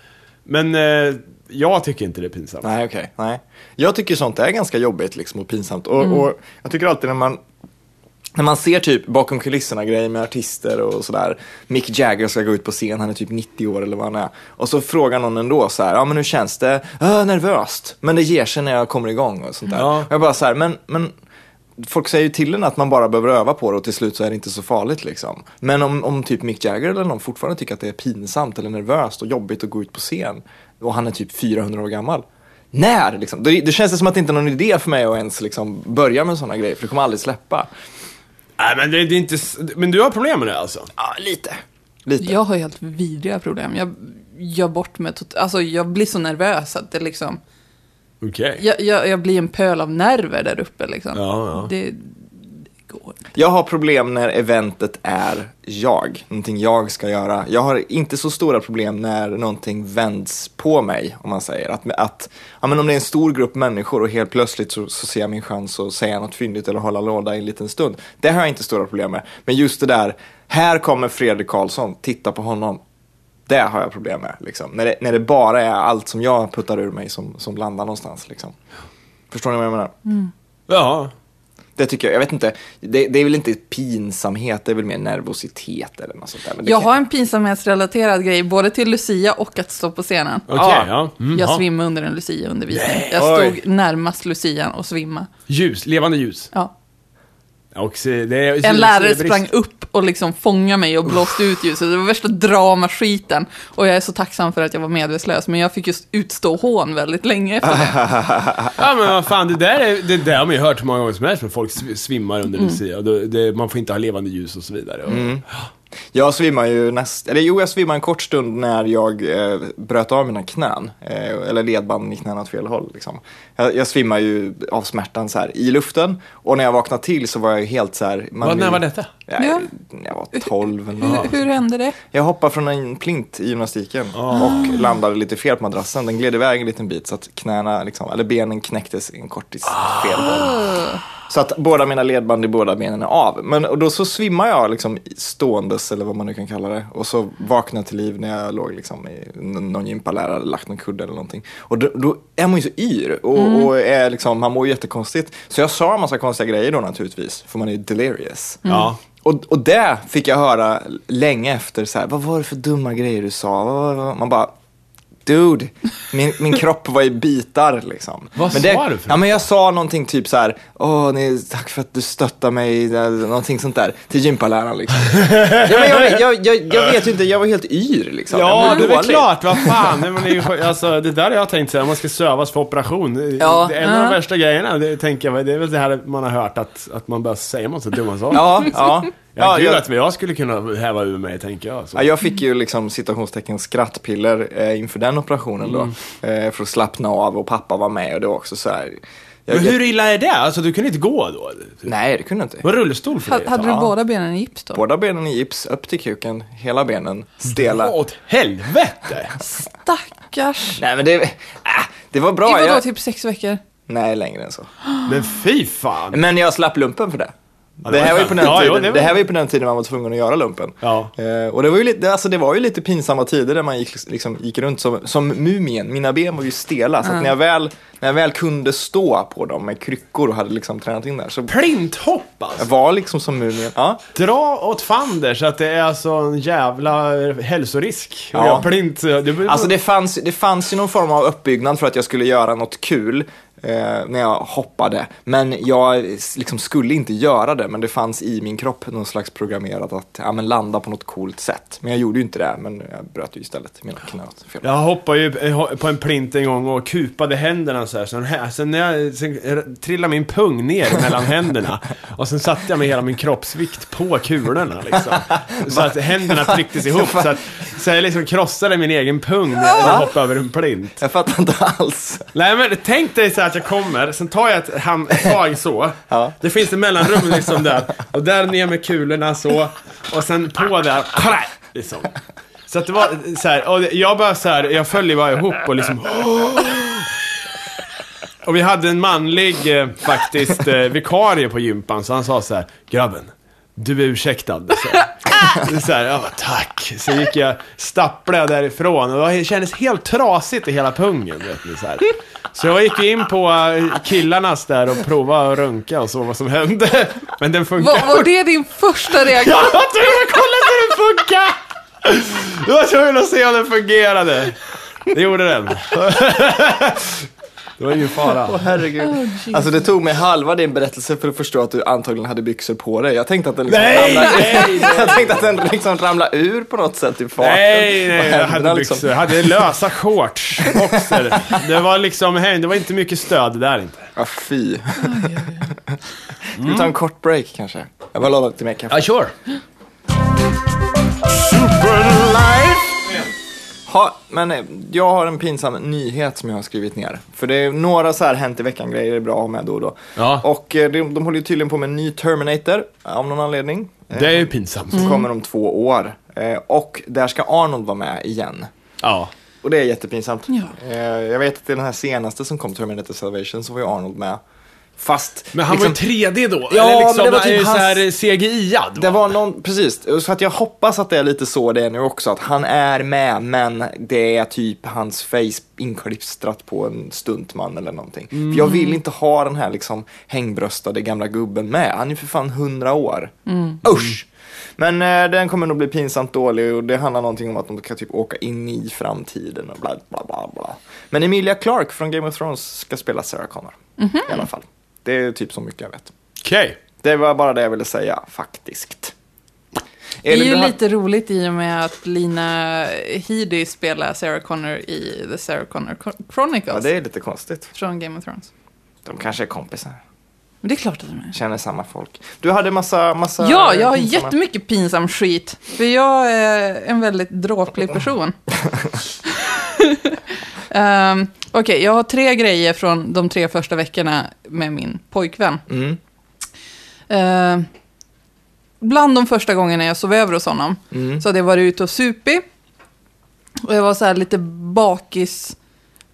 Men eh, jag tycker inte det är pinsamt. Nej, okej. Nej. Jag tycker sånt är ganska jobbigt liksom, och pinsamt. Och, och jag tycker alltid när man, när man ser typ bakom kulisserna grejer med artister och sådär. Mick Jagger ska gå ut på scen, han är typ 90 år eller vad han är. Och så frågar någon ändå så här, ja men hur känns det? Äh, nervöst, men det ger sig när jag kommer igång och sånt där. Ja. Och jag bara så här, men, men Folk säger ju till en att man bara behöver öva på det och till slut så är det inte så farligt liksom. Men om, om typ Mick Jagger eller någon fortfarande tycker att det är pinsamt eller nervöst och jobbigt att gå ut på scen och han är typ 400 år gammal. När? Liksom? Det, det känns det som att det inte är någon idé för mig att ens liksom börja med sådana grejer för det kommer aldrig släppa. Nej, men det, det är inte... Men du har problem med det alltså? Ja, lite. Lite. Jag har helt vidriga problem. Jag gör bort mig tot- Alltså jag blir så nervös att det liksom... Okej. Jag, jag, jag blir en pöl av nerver där uppe liksom. Ja, ja. Det, det går inte. Jag har problem när eventet är jag, någonting jag ska göra. Jag har inte så stora problem när någonting vänds på mig, om man säger. Att, att ja, men om det är en stor grupp människor och helt plötsligt så, så ser jag min chans att säga något fyndigt eller hålla låda i en liten stund. Det har jag inte stora problem med. Men just det där, här kommer Fredrik Karlsson, titta på honom. Det har jag problem med. Liksom. När, det, när det bara är allt som jag puttar ur mig som, som landar någonstans. Liksom. Förstår ni vad jag menar? Ja. Det tycker jag. Jag vet inte. Det, det är väl inte pinsamhet, det är väl mer nervositet eller något sånt där. Jag kan- har en pinsamhetsrelaterad grej, både till Lucia och att stå på scenen. Okej, Ja. ja. Mm, Jag ja. svimmade under en Lucia-undervisning. Nej, Jag oj. stod närmast Lucian och svimma. Ljus, levande ljus. Ja. Och se, det är, En lärare sprang upp och liksom fångade mig och blåste ut ljuset. Det var värsta dramaskiten. Och jag är så tacksam för att jag var medvetslös, men jag fick just utstå hån väldigt länge efter det. Ja men vad fan, det där, är, det där har man ju hört hur många gånger som helst, men folk sv- svimmar under Mm. Lucia. Och då, det, man får inte ha levande ljus och så vidare. Och, Jag svimmade ju näst, eller jo, jag svimmade en kort stund när jag eh, bröt av mina knän. Eh, eller ledbanden i knäna åt fel håll. Liksom. Jag, jag svimmade ju av smärtan så här i luften. Och när jag vaknade till så var jag helt så här. man Vad, när var detta? Ja, Ja. Jag var 12 eller. Hur, hur hände det? Jag hoppade från en plint i gymnastiken och landade lite fel på madrassen. Den gled iväg en liten bit så att knäna, liksom, eller benen knäcktes i en kortis fel håll. Så att båda mina ledband i båda benen är av. Men och då så svimmar jag liksom ståendes eller vad man nu kan kalla det. Och så vaknar jag till liv när jag låg liksom i någon gympalärare hade lagt någon kudde eller någonting. Och då, då är man ju så yr och, och är liksom, man mår jättekonstigt. Så jag sa en massa konstiga grejer då naturligtvis, för man är ju delirious. Ja. Och, och det fick jag höra länge efter, så här, vad var det för dumma grejer du sa? Man bara, dude, min, min kropp var i bitar liksom. Vad men sa det, du för Ja, men jag sa någonting typ så här, åh, nej, tack för att du stöttar mig, någonting sånt där, till gympaläraren liksom. ja, men jag, jag, jag, jag vet ju inte, jag var helt yr liksom. Ja, det är väl klart. Vad fan. Det, men det, är ju- alltså, det där har jag tänkt säga, man ska sövas för operation. Ja. Det är en av de värsta grejerna, det, tänker jag, det är väl det här man har hört, att, att man bara säger massa dumma saker. Ja, ja. Ja, Ja, gud jag, att jag skulle kunna häva ur mig, tänker jag. Så. ja, jag fick ju liksom citationstecken skrattpiller eh, inför den operationen då. Mm. Eh, för att slappna av och pappa var med och det var också så här. Jag, Men hur illa är det? Alltså, du kunde inte gå då? Nej, det kunde jag inte. Var rullstol för dig? hade Ja. du båda benen i gips då? Båda benen i gips, upp till kuken, hela benen stela. Dra åt helvete! Stackars. Nej men det, äh, det var bra. I vadå, jag, typ sex veckor? Nej, längre än så. Men fy fan! Men jag slapp lumpen för det. Det här var ju på den Ja, jo, tiden, det här var ju på den tiden man var tvungen att göra lumpen. Ja. Eh, och det var, ju lite, alltså, det var ju lite pinsamma tider där man gick, liksom, gick runt som, som mumien. Mina ben var ju stela, så att när, jag väl, när jag väl kunde stå på dem med kryckor och hade liksom tränat in där så Plinthopp jag alltså! var liksom som mumien. Ja. Dra åt fander så att det är alltså en jävla hälsorisk. Och Ja. jag plint... Det, Alltså det fanns, det fanns ju någon form av uppbyggnad för att jag skulle göra något kul eh, när jag hoppade. Men jag liksom skulle inte göra det, men det fanns i min kropp någon slags programmerat att ja, men landa på något coolt sätt. Men jag gjorde ju inte det, men jag bröt ju istället mina fel. Jag hoppade ju eh, på en plint en gång och kupade händerna så här. Sen, här, sen, när jag, sen trillade min pung ner mellan händerna. Och sen satte jag med hela min kroppsvikt på kulorna liksom. Så att händerna trycktes ihop. Så, att, så jag liksom krossade min egen pung när jag hoppade över en plint. Jag fattar inte alls. Nej men tänk dig så här att jag kommer, sen tar jag ett hand, ett tag så. Ja. Det finns ett mellanrum liksom där. Och där ner med kulorna så. Och sen på där! Liksom. Så att det var så här, och jag bara så här, jag föll ju bara ihop och liksom Och vi hade en manlig eh, faktiskt eh, vikarie på gympan, så han sa så här, grabben, du är ursäktad. Så, här. så här, jag bara, tack. Så gick jag, stapplade jag därifrån och det kändes helt trasigt i hela pungen. Vet ni, så, här. så jag gick in på eh, killarnas där och provade att runka och så vad som hände. Men den funkar. Var, var det din första reaktion? Jag var tvungen att kolla så den funkar! Jag var tvungen att se om den fungerade. Det gjorde den. Det var ingen fara. Åh herregud. alltså det tog mig halva din berättelse för att förstå att du antagligen hade byxor på dig. Jag tänkte att den liksom Nej, ramlade, nej, jag tänkte att den liksom ramlade ur på något sätt i farten. Nej, nej, jag hade liksom- byxor. Jag hade lösa shorts, boxer. Det var liksom, hej, det var inte mycket stöd där inte. Ja, fy. Ska vi ta en kort break kanske? Jag var lovad till mer kaffe. sure. Ha, men eh, jag har en pinsam nyhet som jag har skrivit ner. För det är några så här hänt i veckan-grejer är bra att ha med då och då. Ja. Och eh, de, de håller ju tydligen på med en ny Terminator av någon anledning. Eh, Det är ju pinsamt. Som kommer om två år. Eh, och där ska Arnold vara med igen. Ja. Och det är jättepinsamt. Ja. Eh, jag vet att i den här senaste som kom, Terminator Salvation, så var ju Arnold med. Fast... Men han liksom, var ju 3D då? Ja, Eller liksom, men det var typ så här CGI-ad? Det var någon, precis. Så att jag hoppas att det är lite så det är nu också. Att han är med, men det är typ hans face inklistrat på en stuntman eller någonting. För jag vill inte ha den här liksom hängbröstade gamla gubben med. Han är ju för fan hundra år. Usch! Men eh, den kommer nog bli pinsamt dålig och det handlar någonting om att de ska typ åka in i framtiden och bla bla bla bla. Men Emilia Clarke från Game of Thrones ska spela Sarah Connor. I alla fall. Det är typ så mycket jag vet. Okej. Det var bara det jag ville säga, faktiskt. Det är Elin, ju lite roligt i och med att Lina Headey spelar Sarah Connor i The Sarah Connor Chron- Chronicles Ja, det är lite konstigt. från Game of Thrones. De kanske är kompisar. Men det är klart att de är. Känner samma folk. Du hade massa, massa Ja, jag har pinsamma- jättemycket pinsam skit. För jag är en väldigt dråplig person. um, Okej, jag har tre grejer från de tre första veckorna med min pojkvän. Mm. Eh, bland de första gångerna jag sov över hos honom Mm. så hade jag varit ute och supit. Och jag var så här lite bakis,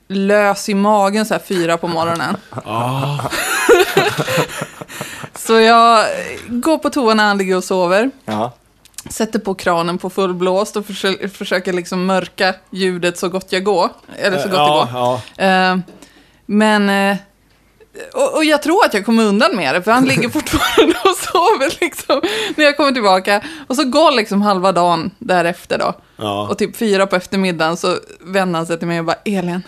lös i magen så här fyra på morgonen. Ah. så jag går på toa när han ligger och sover. Ja. Sätter på kranen på fullblåst och försöker, försöker liksom mörka ljudet så gott jag går. Eller så gott ja, det går. ja. Eh, men... eh, och, och jag tror att jag kommer undan med det, för han ligger fortfarande och sover liksom, när jag kommer tillbaka. Och så går liksom halva dagen därefter då. Ja. Och typ fyra på eftermiddagen så vänder han sig till mig och bara, Elin,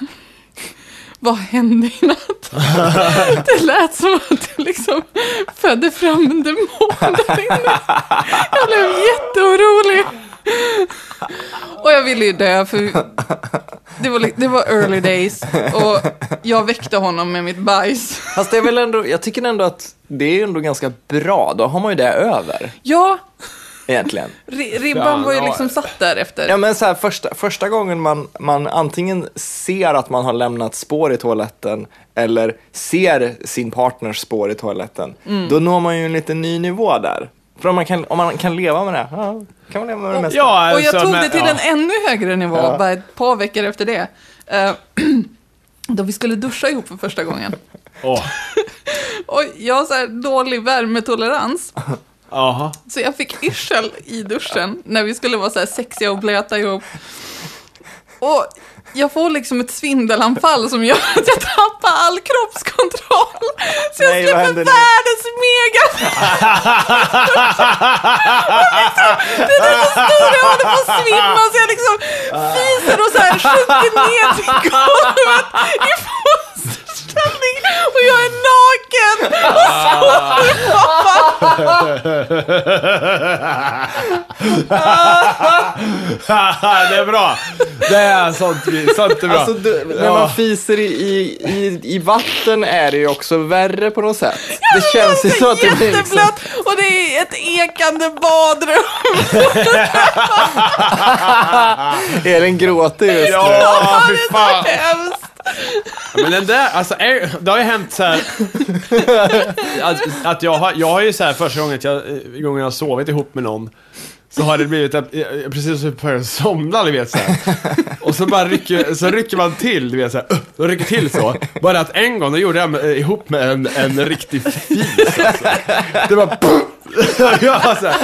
vad hände i natt? Det lät som att du liksom födde fram en demon där inne. Jag blev jätteorolig. Och jag ville ju dö, för det var, det var early days. Och jag väckte honom med mitt bajs. Fast det är väl ändå, jag tycker ändå att det är ändå ganska bra. Då har man ju det över, Ja, egentligen. ri- ribban var ju ja. liksom satt där efter. Ja men så här, första, första gången man, man antingen ser att man har lämnat spår i toaletten eller ser sin partners spår i toaletten, Mm. då når man ju en lite ny nivå där. För om man kan, om man kan leva med det, ja, kan man leva med det mesta. Ja, Och jag alltså, tog men- det till ja. en ännu högre nivå, Ja. bara ett par veckor efter det. Eh, då vi skulle duscha ihop för första gången. Åh. Och jag har så här dålig värmetolerans, Jaha. så jag fick yrsel i duschen när vi skulle vara så här sexiga och blöta ihop. Och jag får liksom ett svindelanfall som gör att jag tappar all kroppskontroll. Så jag Nej, släpper världens mega... liksom, det är så stor, jag håller på att svimma så jag liksom fiser och så här sjunker ner till golvet i fosterställning och jag är naken och det är bra. Det är sånt, sånt är bra. Alltså, du, när Ja. man fiser i, i, i, i vatten är det ju också värre på något sätt. det känns ju så så att det blir liksom... jätteblött och det är ett ekande badrum. Elin gråter just nu. Ja, fy Det är så fan. hemskt. Men den där, alltså, är, det har ju hänt så här. att, att jag, har, jag har ju så här första gången, jag, gången jag har sovit ihop med någon, så har det blivit att, precis som på somna, du vet så här. Och så bara rycker, så rycker man till, du vet så här, och rycker till så. Bara att en gång, då gjorde jag med, ihop med en, en riktig fis alltså. Det var ja, så här.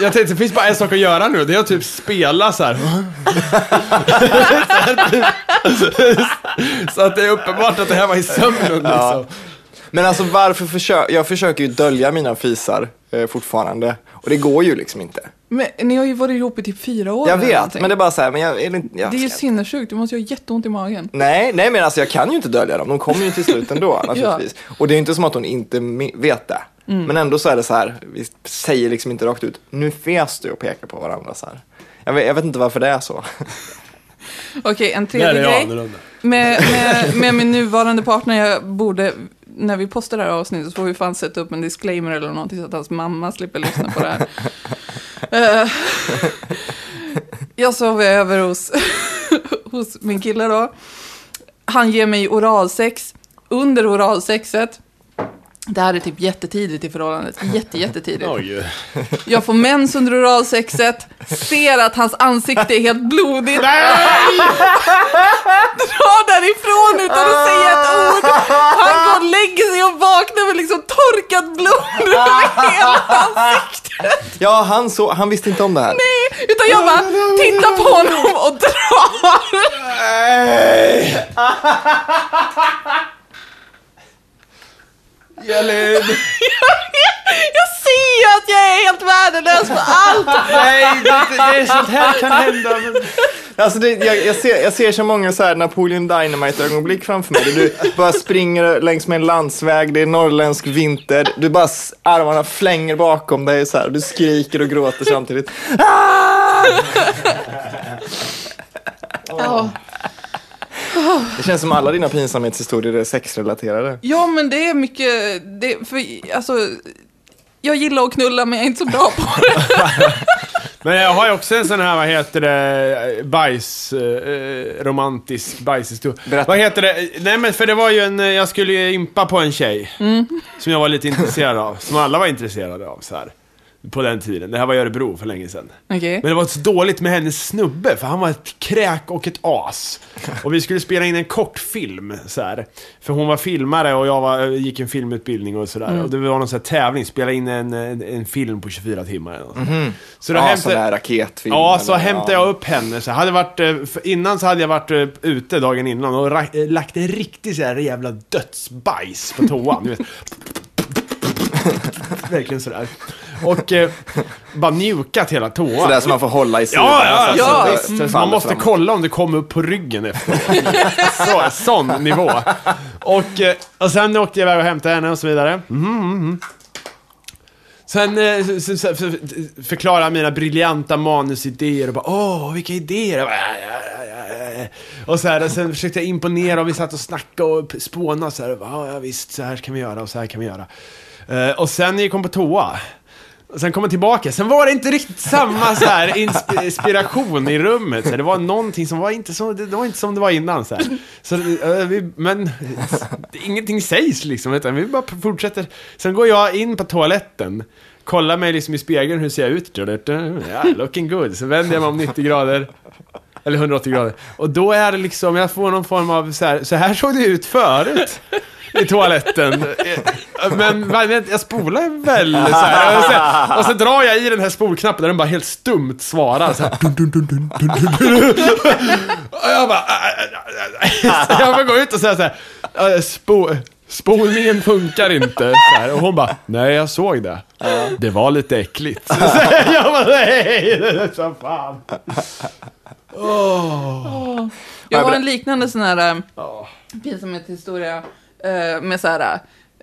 Jag tänkte, det finns bara en sak att göra nu, det är att typ spela så här. Så att det är uppenbart att det här var i sömnen Ja. liksom. Men alltså varför försöker, jag försöker ju dölja mina fisar eh, fortfarande. Och det går ju liksom inte. Men ni har ju varit ihop i typ fyra år. Jag vet, men det är bara så här, men jag, Elin, jag Det är ju sinnessjukt, du måste ju ha jätteont i magen. Nej, nej men alltså jag kan ju inte dölja dem. De kommer ju till slut ändå naturligtvis. Och det är ju inte som att hon inte vet det. Mm. Men ändå så är det så här, vi säger liksom inte rakt ut, nu fes du och pekar på varandra så här. Jag vet, jag vet inte varför det är så. Okej, en tredje är jag grej. Med, med, med min nuvarande partner, jag borde, när vi postar det här avsnittet så får vi fan sätta upp en disclaimer eller någonting så att hans mamma slipper lyssna på det här. Eh, jag sov över hos, hos min kille då. Han ger mig oralsex. Under oralsexet, det här är typ jättetidigt i förhållandet, jätte, jättetidigt. Oj. Jag får mens under oralsexet, ser att hans ansikte är helt blodigt. Drar därifrån utan att säga ett ord. Han går och lägger sig och vaknar med liksom torkat blod över hela ansiktet. Ja, han, så, han visste inte om det här. Utan jag bara tittar på honom och drar. Elin! Jag ser ju att jag är helt värdelös på allt. Nej, det, det är sånt här kan hända. Men... Alltså det, jag, jag, ser, jag ser så många så här Napoleon Dynamite-ögonblick framför mig. Du bara springer längs med en landsväg, det är norrländsk vinter. Du bara armarna flänger bakom dig så här. Du skriker och gråter samtidigt. Ja. Det känns som alla dina pinsamhetshistorier är sexrelaterade. Ja, men det är mycket, det, för alltså, jag gillar att knulla men jag är inte så bra på det. Men jag har ju också en sån här, vad heter det, bajs, eh, romantisk bajshistoria. Berätta. Vad heter det? Nej men för det var ju en, jag skulle ju impa på en tjej. Som jag var lite intresserad av. Som alla var intresserade av så här. På den tiden. Det här var i Örebro för länge sedan. Okej. Men det var så dåligt med hennes snubbe, för han var ett kräk och ett as. Och vi skulle spela in en kortfilm, så här. För hon var filmare och jag var, gick en filmutbildning och sådär. Och det var någon sån här tävling, spela in en, en, en film på 24 timmar. eller något sånt. Så då Ja, hämtade- sån där raketfilm. Ja, så eller- hämtade jag upp henne. Så hade varit, eh, innan så hade jag varit eh, ute dagen innan och ra- eh, lagt en riktig så här jävla dödsbajs på toan. Verkligen sådär. Och eh, bara mjukat hela toan. Sådär som man får hålla i sidan. Ja, ja, ja. visst. inte Man måste framåt. kolla om det kommer upp på ryggen efter. så, sån nivå. Och, eh, och sen åkte jag iväg och hämtade henne och så vidare. Mhm, mhm. Sen eh, så, så, så, för- förklarade jag mina briljanta manusidéer och bara åh, vilka idéer! Jag bara, ja, ja, ja, ja, ja. Och så här, och sen försökte jag imponera och vi satt och snackade och spånade så här. och bara, Ja, ja, visst, så här kan vi göra och så här kan vi göra. Eh, och sen gick hon på toa. Och sen kom tillbaka. Sen var det inte riktigt samma så här inspiration i rummet. Så det var någonting som var inte, så, det var inte som det var innan. Så här. Så, eh, vi, men ingenting sägs liksom. Utan vi bara fortsätter. Sen går jag in på toaletten. Kollar mig liksom i spegeln, hur ser jag ut? Yeah, looking good. Så vänder jag mig om 90 grader. Eller 180 grader. Och då är det liksom, jag får någon form av så här, så här såg det ut förut. I toaletten. Men jag spolar väl så här. Och, så, och så drar jag i den här spolknappen där den bara helt stumt svarar så här. Dun, dun, dun, dun, dun. Och jag bara... Så jag får gå ut och säga så här. "Eh, Spo, spolningen funkar inte. Så här. Och hon bara, nej jag såg det. Det var lite äckligt. Så jag bara, nej, det är så fan. Jag har en liknande sån här äh, pinsamhetshistoria äh, med så här,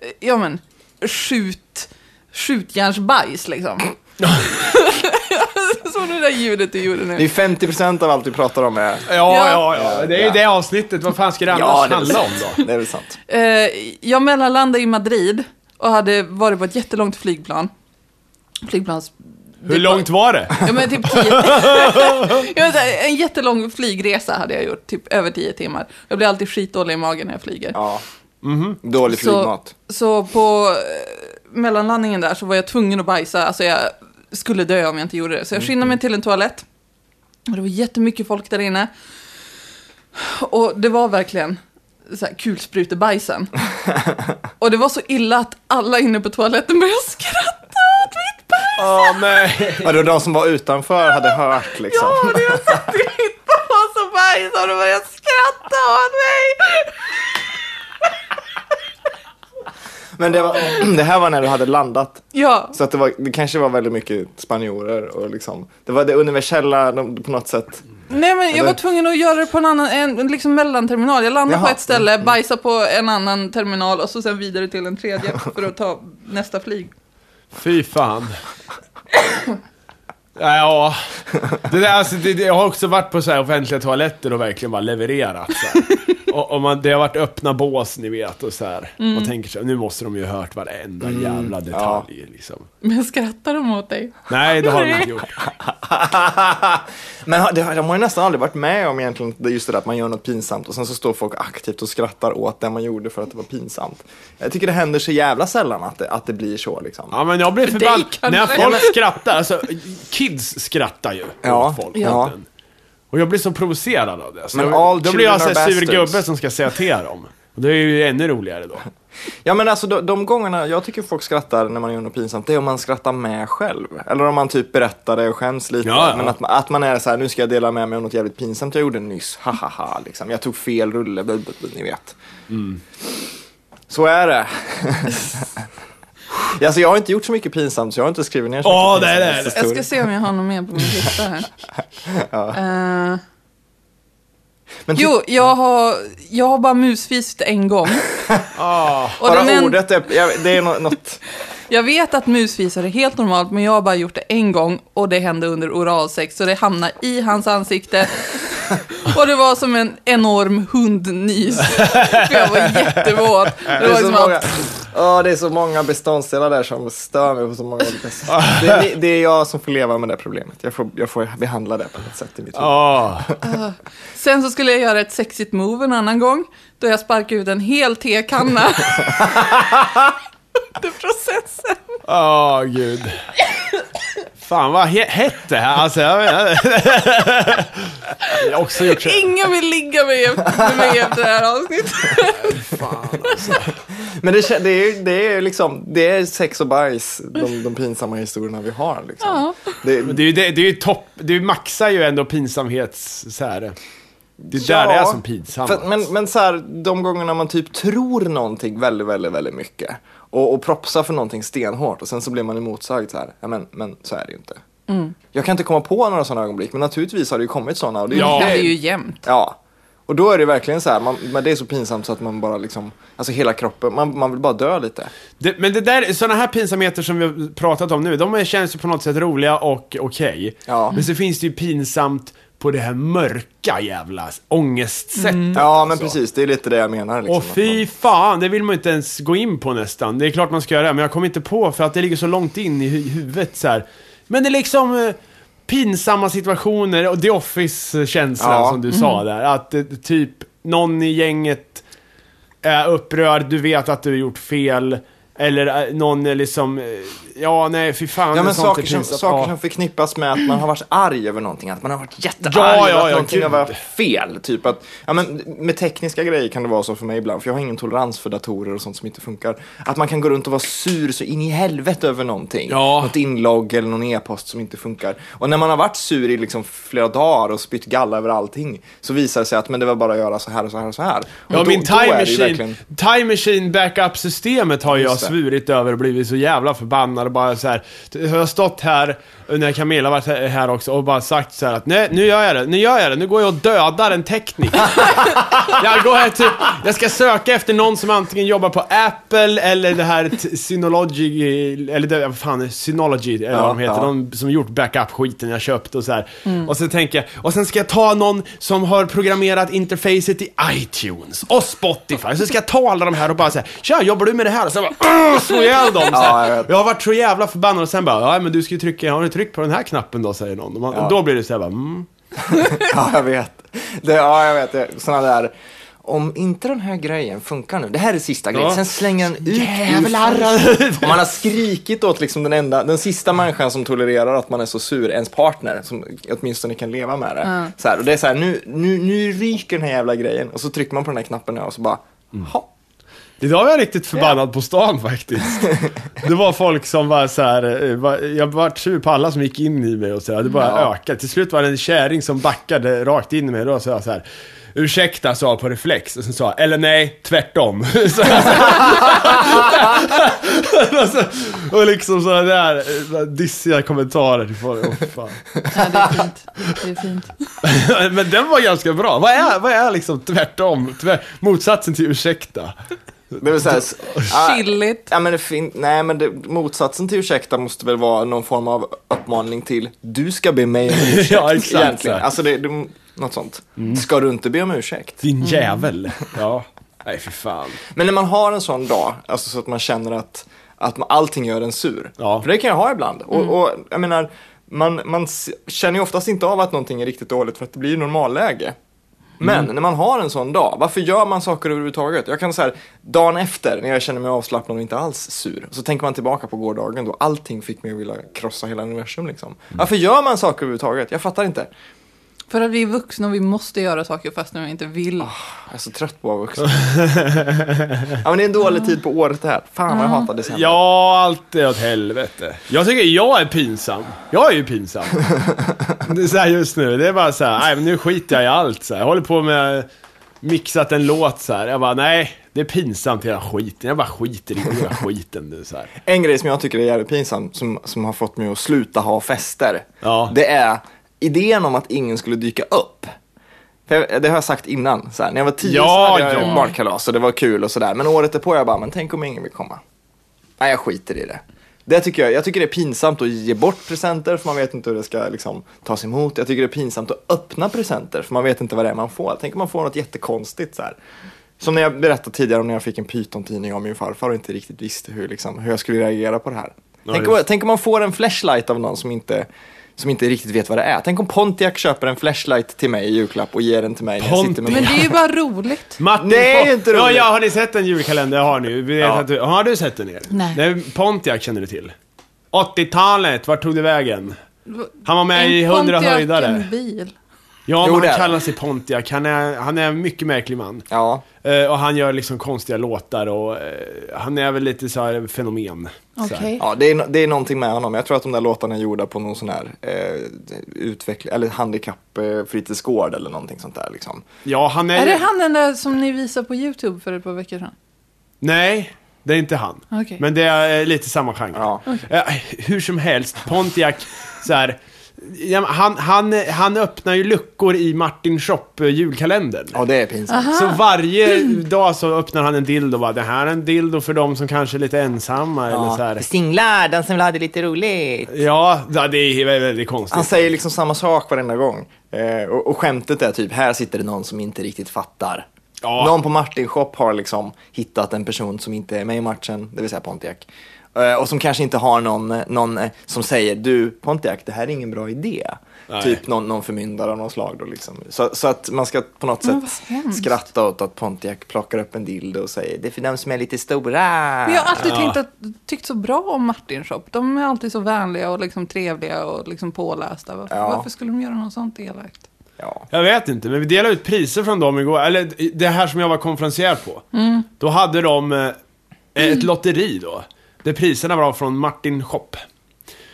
äh, ja men, skjut, skjutjärnsbajs liksom. Så det där ljudet du gjorde Det är nu. 50% av allt vi pratar om är... Ja, ja, ja. Det är ju det avsnittet. Vad fan ska det annars Ja, det är handla om då? Det är väl sant. Eh, jag mellanlandade i Madrid och hade varit på ett jättelångt flygplan. Flygplans... Hur långt var det? Ja men typ tio... jag vet, inte, en jättelång flygresa hade jag gjort, typ över tio timmar. Jag blir alltid skitdålig i magen när jag flyger. Ja. Dålig Så- flygmat. Så på eh, mellanlandningen där så var jag tvungen att bajsa. Alltså jag skulle dö om jag inte gjorde det. Så jag skyndade mig till en toalett. Och det var jättemycket folk där inne. Och det var verkligen så här kulsprutebajsen. och det var så illa att alla inne på toaletten började skratta åt mitt bajs. Åh nej. Ja, det var de som var utanför hade hört liksom. Ja, och jag satt i mitt bas och bajsade och de började skratta åt mig. Men det, var, det här var när du hade landat. Ja, Så att det, var, det kanske var väldigt mycket spanjorer och liksom. Det var det universella på något sätt. Nej men jag var tvungen att göra det på en annan, en, en liksom mellanterminal. Jag landade Jaha. på ett ställe, bajsade på en annan terminal och så sen vidare till en tredje för att ta nästa flyg. Fy fan. Ja, det där, alltså, det, det, jag har också varit på så här offentliga toaletter och verkligen bara levererat. Så här. Och, och man, det har varit öppna bås, ni vet, och så här. Man tänker så här, nu måste de ju ha hört varenda jävla detalj. Liksom. Men skrattar de åt dig? Nej, det har de inte gjort. Men det, de har ju nästan aldrig varit med om egentligen det- just det där att man gör något pinsamt och sen så står folk aktivt och skrattar åt det man gjorde för att det var pinsamt. Jag tycker det händer så jävla sällan att det, att det blir så liksom. Ja, men jag blir förbannad. När folk skrattar, alltså kids skrattar ju Ja, åt folk. ja. En. Och jag blir så provocerad av det. Så Men all då blir jag are sur gubbe som ska säga till dem. Och det är ju ännu roligare då. Ja men alltså de, de gångerna jag tycker folk skrattar när man gör något pinsamt, det är om man skrattar med själv. Eller om man typ berättar det och skäms lite. Ja, ja. Men att, man- att man är så här, nu ska jag dela med mig av något jävligt pinsamt jag gjorde nyss, ha ha ha liksom. Jag tog fel rulle, ni vet. Mm. Så är det. alltså jag har inte gjort så mycket pinsamt så jag har inte skrivit ner så Åh, mycket det är det. Jag ska se om jag har något mer på min lista här. Eh, Men typ, jo, jag har, jag har bara musfist en gång. Ah. Och bara den en- ordet, är, jag, det är nå- något, Jag vet att musfisar är helt normalt, men jag har bara gjort det en gång och det hände under oralsex, så det hamnar i hans ansikte. Och det var som en enorm hundnys. För jag var jättevåt. Det Det var är, så liksom många, Åh, det är så många beståndsdelar där som stör mig på så många olika sätt. Det, det är jag som får leva med det problemet. Jag får, jag får behandla det på ett sätt i mitt liv. Ja. sen så skulle jag göra ett sexigt move en annan gång. Då jag sparkade ut en hel tekanna. Under processen. Åh, gud. Fan vad he- hett det här. Alltså, jag, jag, jag också gjort så. Ingen vill ligga med, med mig efter det här avsnittet. Men det, det, är, det är liksom, det är sex och bajs, de, de pinsamma historierna vi har. Liksom. Ja. Det, det är ju det, det är topp, det maxar ju ändå pinsamhets... Så här. Det är Ja, där det är som pinsamt. Men men så här, de gångerna man typ tror någonting väldigt, väldigt, väldigt mycket och, och propsar för någonting stenhårt och sen så blir man emotsagd så här, ja men, men så är det ju inte. Jag kan inte komma på några sådana ögonblick, men naturligtvis har det ju kommit sådana. Och det, är- Ja. Det det, är ju jämnt. Ja. Och då är det verkligen så här, man, men det är så pinsamt så att man bara liksom, alltså hela kroppen, man, man vill bara dö lite. Det, men det där, sådana här pinsamheter som vi har pratat om nu, de känns ju på något sätt roliga och okej. Ja. Men så finns det ju pinsamt på det här mörka jävla ångestsättet. Ja, men alltså. precis, det är lite det jag menar. Liksom, Och fy fan, det vill man inte ens gå in på nästan. Det är klart man ska göra det, men jag kommer inte på för att det ligger så långt in i hu- huvudet så här. Men det är liksom eh, pinsamma situationer och The Office-känslan Ja. som du sa där. Att eh, typ någon i gänget är upprörd, du vet att du har gjort fel. Eller eh, någon är liksom, ja nej fy fan. Ja, men saker, som, pinsamt. saker Ja. som förknippas med att man har varit arg över någonting, att man har varit jättearg Ja, ja, över att ja, någonting gud. har varit fel. Typ att, ja, men med tekniska grejer kan det vara så för mig ibland, för jag har ingen tolerans för datorer och sånt som inte funkar. Att man kan gå runt och vara sur så in i helvete över någonting. Ja. Något inlogg eller någon e-post som inte funkar. Och när man har varit sur i liksom flera dagar och spytt galla över allting, så visar det sig att men det var bara att göra så här och så här och så här. Och Ja, då- min time machine, verkligen- time machine backup-systemet har jag Just det. svurit över och blivit så jävla förbannad och bara så här. Jag har stått här, när Camilla varit här också, och bara sagt så här att nej, nu gör jag det, nu gör jag det, nu går jag och dödar en tekniker. jag går här typ, jag ska söka efter någon som antingen jobbar på Apple eller det här Synology, eller det, vad fan, Synology, eller vad de heter, ja. de som gjort backup-skiten jag köpt och så här. Och så tänker jag, och sen ska jag ta någon som har programmerat interfacet i iTunes och Spotify. Så ska jag ta alla de här och bara säga, tja, jobbar du med det här? Och så bara, slå ihjäl dem. Så Ja, här. jag har varit så jävla förbannad och sen bara, ja men du ska ju trycka, har du tryckt på den här knappen då? Säger någon. Och man, Ja. Då blir det så här bara, mm. Ja, jag vet. Det, ja, jag vet. Såna där. Om inte den här grejen funkar nu, det här är sista grejen, Ja. sen slänger den ut Jävlar. Om man har skrikit åt liksom den enda, den sista människan som tolererar att man är så sur, ens partner, som åtminstone kan leva med det. Så här, och det är så här, nu, nu, nu ryker den här jävla grejen. Och så trycker man på den här knappen och så bara, ha. Idag var jag riktigt förbannad på stan faktiskt. Det var folk som var så här, eh, jag var sur på alla som gick in i mig och så här, det bara Ja. ökade. Till slut var det en kärring som backade rakt in i mig och då sa jag så här, ursäkta sa på reflex och sen sa eller nej, tvärtom. Och, så, och liksom sådana där eh, dissiga kommentarer till folk. Åh, fan. Ja, det är fint. Det är fint. Men den var ganska bra. Vad är, vad är liksom tvärtom? Tvär, motsatsen till ursäkta? Det vill säga, ah, Chilligt. Ja, men det fin- nej, men det, motsatsen till ursäkta måste väl vara någon form av uppmaning till du ska be mig om ursäkt. Ja, exakt, Egentligen. Alltså, det, det, något sånt. Ska du inte be om ursäkt? Din jävel. Ja. Nej, fy fan. Men när man har en sån dag, alltså så att man känner att, att man, allting gör en sur. Ja. För det kan jag ha ibland. Och, och jag menar, man, man känner ju oftast inte av att någonting är riktigt dåligt för att det blir normalläge. Men när man har en sån dag, varför gör man saker överhuvudtaget? Jag kan säga dagen efter när jag känner mig avslappnad och inte alls sur, så tänker man tillbaka på gårdagen då allting fick mig att vilja krossa hela universum liksom. Varför gör man saker överhuvudtaget? Jag fattar inte. För att vi är vuxna och vi måste göra saker fast vi inte vill. Jag är så trött på att vara vuxen. ja men det är en dålig tid på året det här. Fan vad jag hatar december. Ja, allt är åt helvete. Jag tycker jag är pinsam. Jag är ju pinsam. Det är så här just nu, det är bara så här, nej men nu skiter jag i allt så här. Jag håller på med mixat en låt så här. Jag bara, nej, det är pinsamt hela skiten. Jag bara skiter i hela skiten nu så här. En grej som jag tycker är jävligt pinsam, som, som har fått mig att sluta ha fester, Ja. det är idén om att ingen skulle dyka upp. För jag, det har jag sagt innan, så här, när jag var tio Ja, så hade jag ja. barnkalas och det var kul och sådär. Men året därpå jag bara, men tänk om ingen vill komma. Nej, jag skiter i det. Det tycker jag, jag tycker det är pinsamt att ge bort presenter för man vet inte hur det ska liksom, tas emot. Jag tycker det är pinsamt att öppna presenter för man vet inte vad det är man får. Tänk om man får något jättekonstigt så här. Som när jag berättade tidigare om när jag fick en pytontidning av min farfar och inte riktigt visste hur, liksom, hur jag skulle reagera på det här. tänk, om, tänk om man får en flashlight av någon som inte, som inte riktigt vet vad det är. Tänk om Pontiac köper en flashlight till mig i julklapp och ger den till mig när jag sitter med Men det är ju bara roligt. Martin det är inte Ja, roligt. ja, har ni sett den julkalender jag har nu? Vet Ja. att du, har du sett den er? Nej. Pontiac känner du till. 80-talet, vart tog det vägen? Han var med En i 100 Pontiac, höjdare. en bil. Ja, Jo, men han kallar sig Pontiac. Han är, han är en mycket märklig man. Ja, Eh, och han gör liksom konstiga låtar och eh, han är väl lite så här fenomen. Så här. Okej. Ja, det är, det är någonting med honom. Jag tror att de där låtarna är gjorda på någon sån här eh, utveckling, eller handikapp eh, fritidsgård eller någonting sånt där liksom. Ja, han är... Är det han den där som ni visade på YouTube för ett par veckor sedan? Nej, det är inte han. Okej. Men det är eh, lite samma genre. Ja. Eh, hur som helst, Pontiac, så här, ja, han, han, han öppnar ju luckor i Martin Shop eh, julkalendern. Ja, det är pinsamt. Så varje dag så öppnar han en dildo och bara, det här är en dildo för de som kanske är lite ensamma eller så här. Singlar, den som vill ha det lite roligt. Ja, ja, det är väldigt, väldigt konstigt. Han säger liksom samma sak varenda gång. Eh, och, och skämtet är typ, här sitter det någon som inte riktigt fattar. Ja. Någon på Martin Shop har liksom hittat en person som inte är med i matchen, det vill säga Pontiac. Eh, och som kanske inte har någon, eh, någon eh, som säger, du Pontiac, det här är ingen bra idé. Nej. Typ någon, någon förmyndare av något slag då liksom. Så, så att man ska på något sätt skratta åt att Pontiac plockar upp en dildo och säger, det är för dem som är lite stora. Men jag har alltid Ja. tänkt att, tyckt så bra om Martin Shop. De är alltid så vänliga och liksom trevliga och liksom pålästa. Varför, Ja. varför skulle de göra något sånt elakt? Ja. Jag vet inte, men vi delade ut priser från dem igår. Eller det här som jag var konferencier på. Då hade de eh, ett lotteri då. Där priserna var från Martin Shop.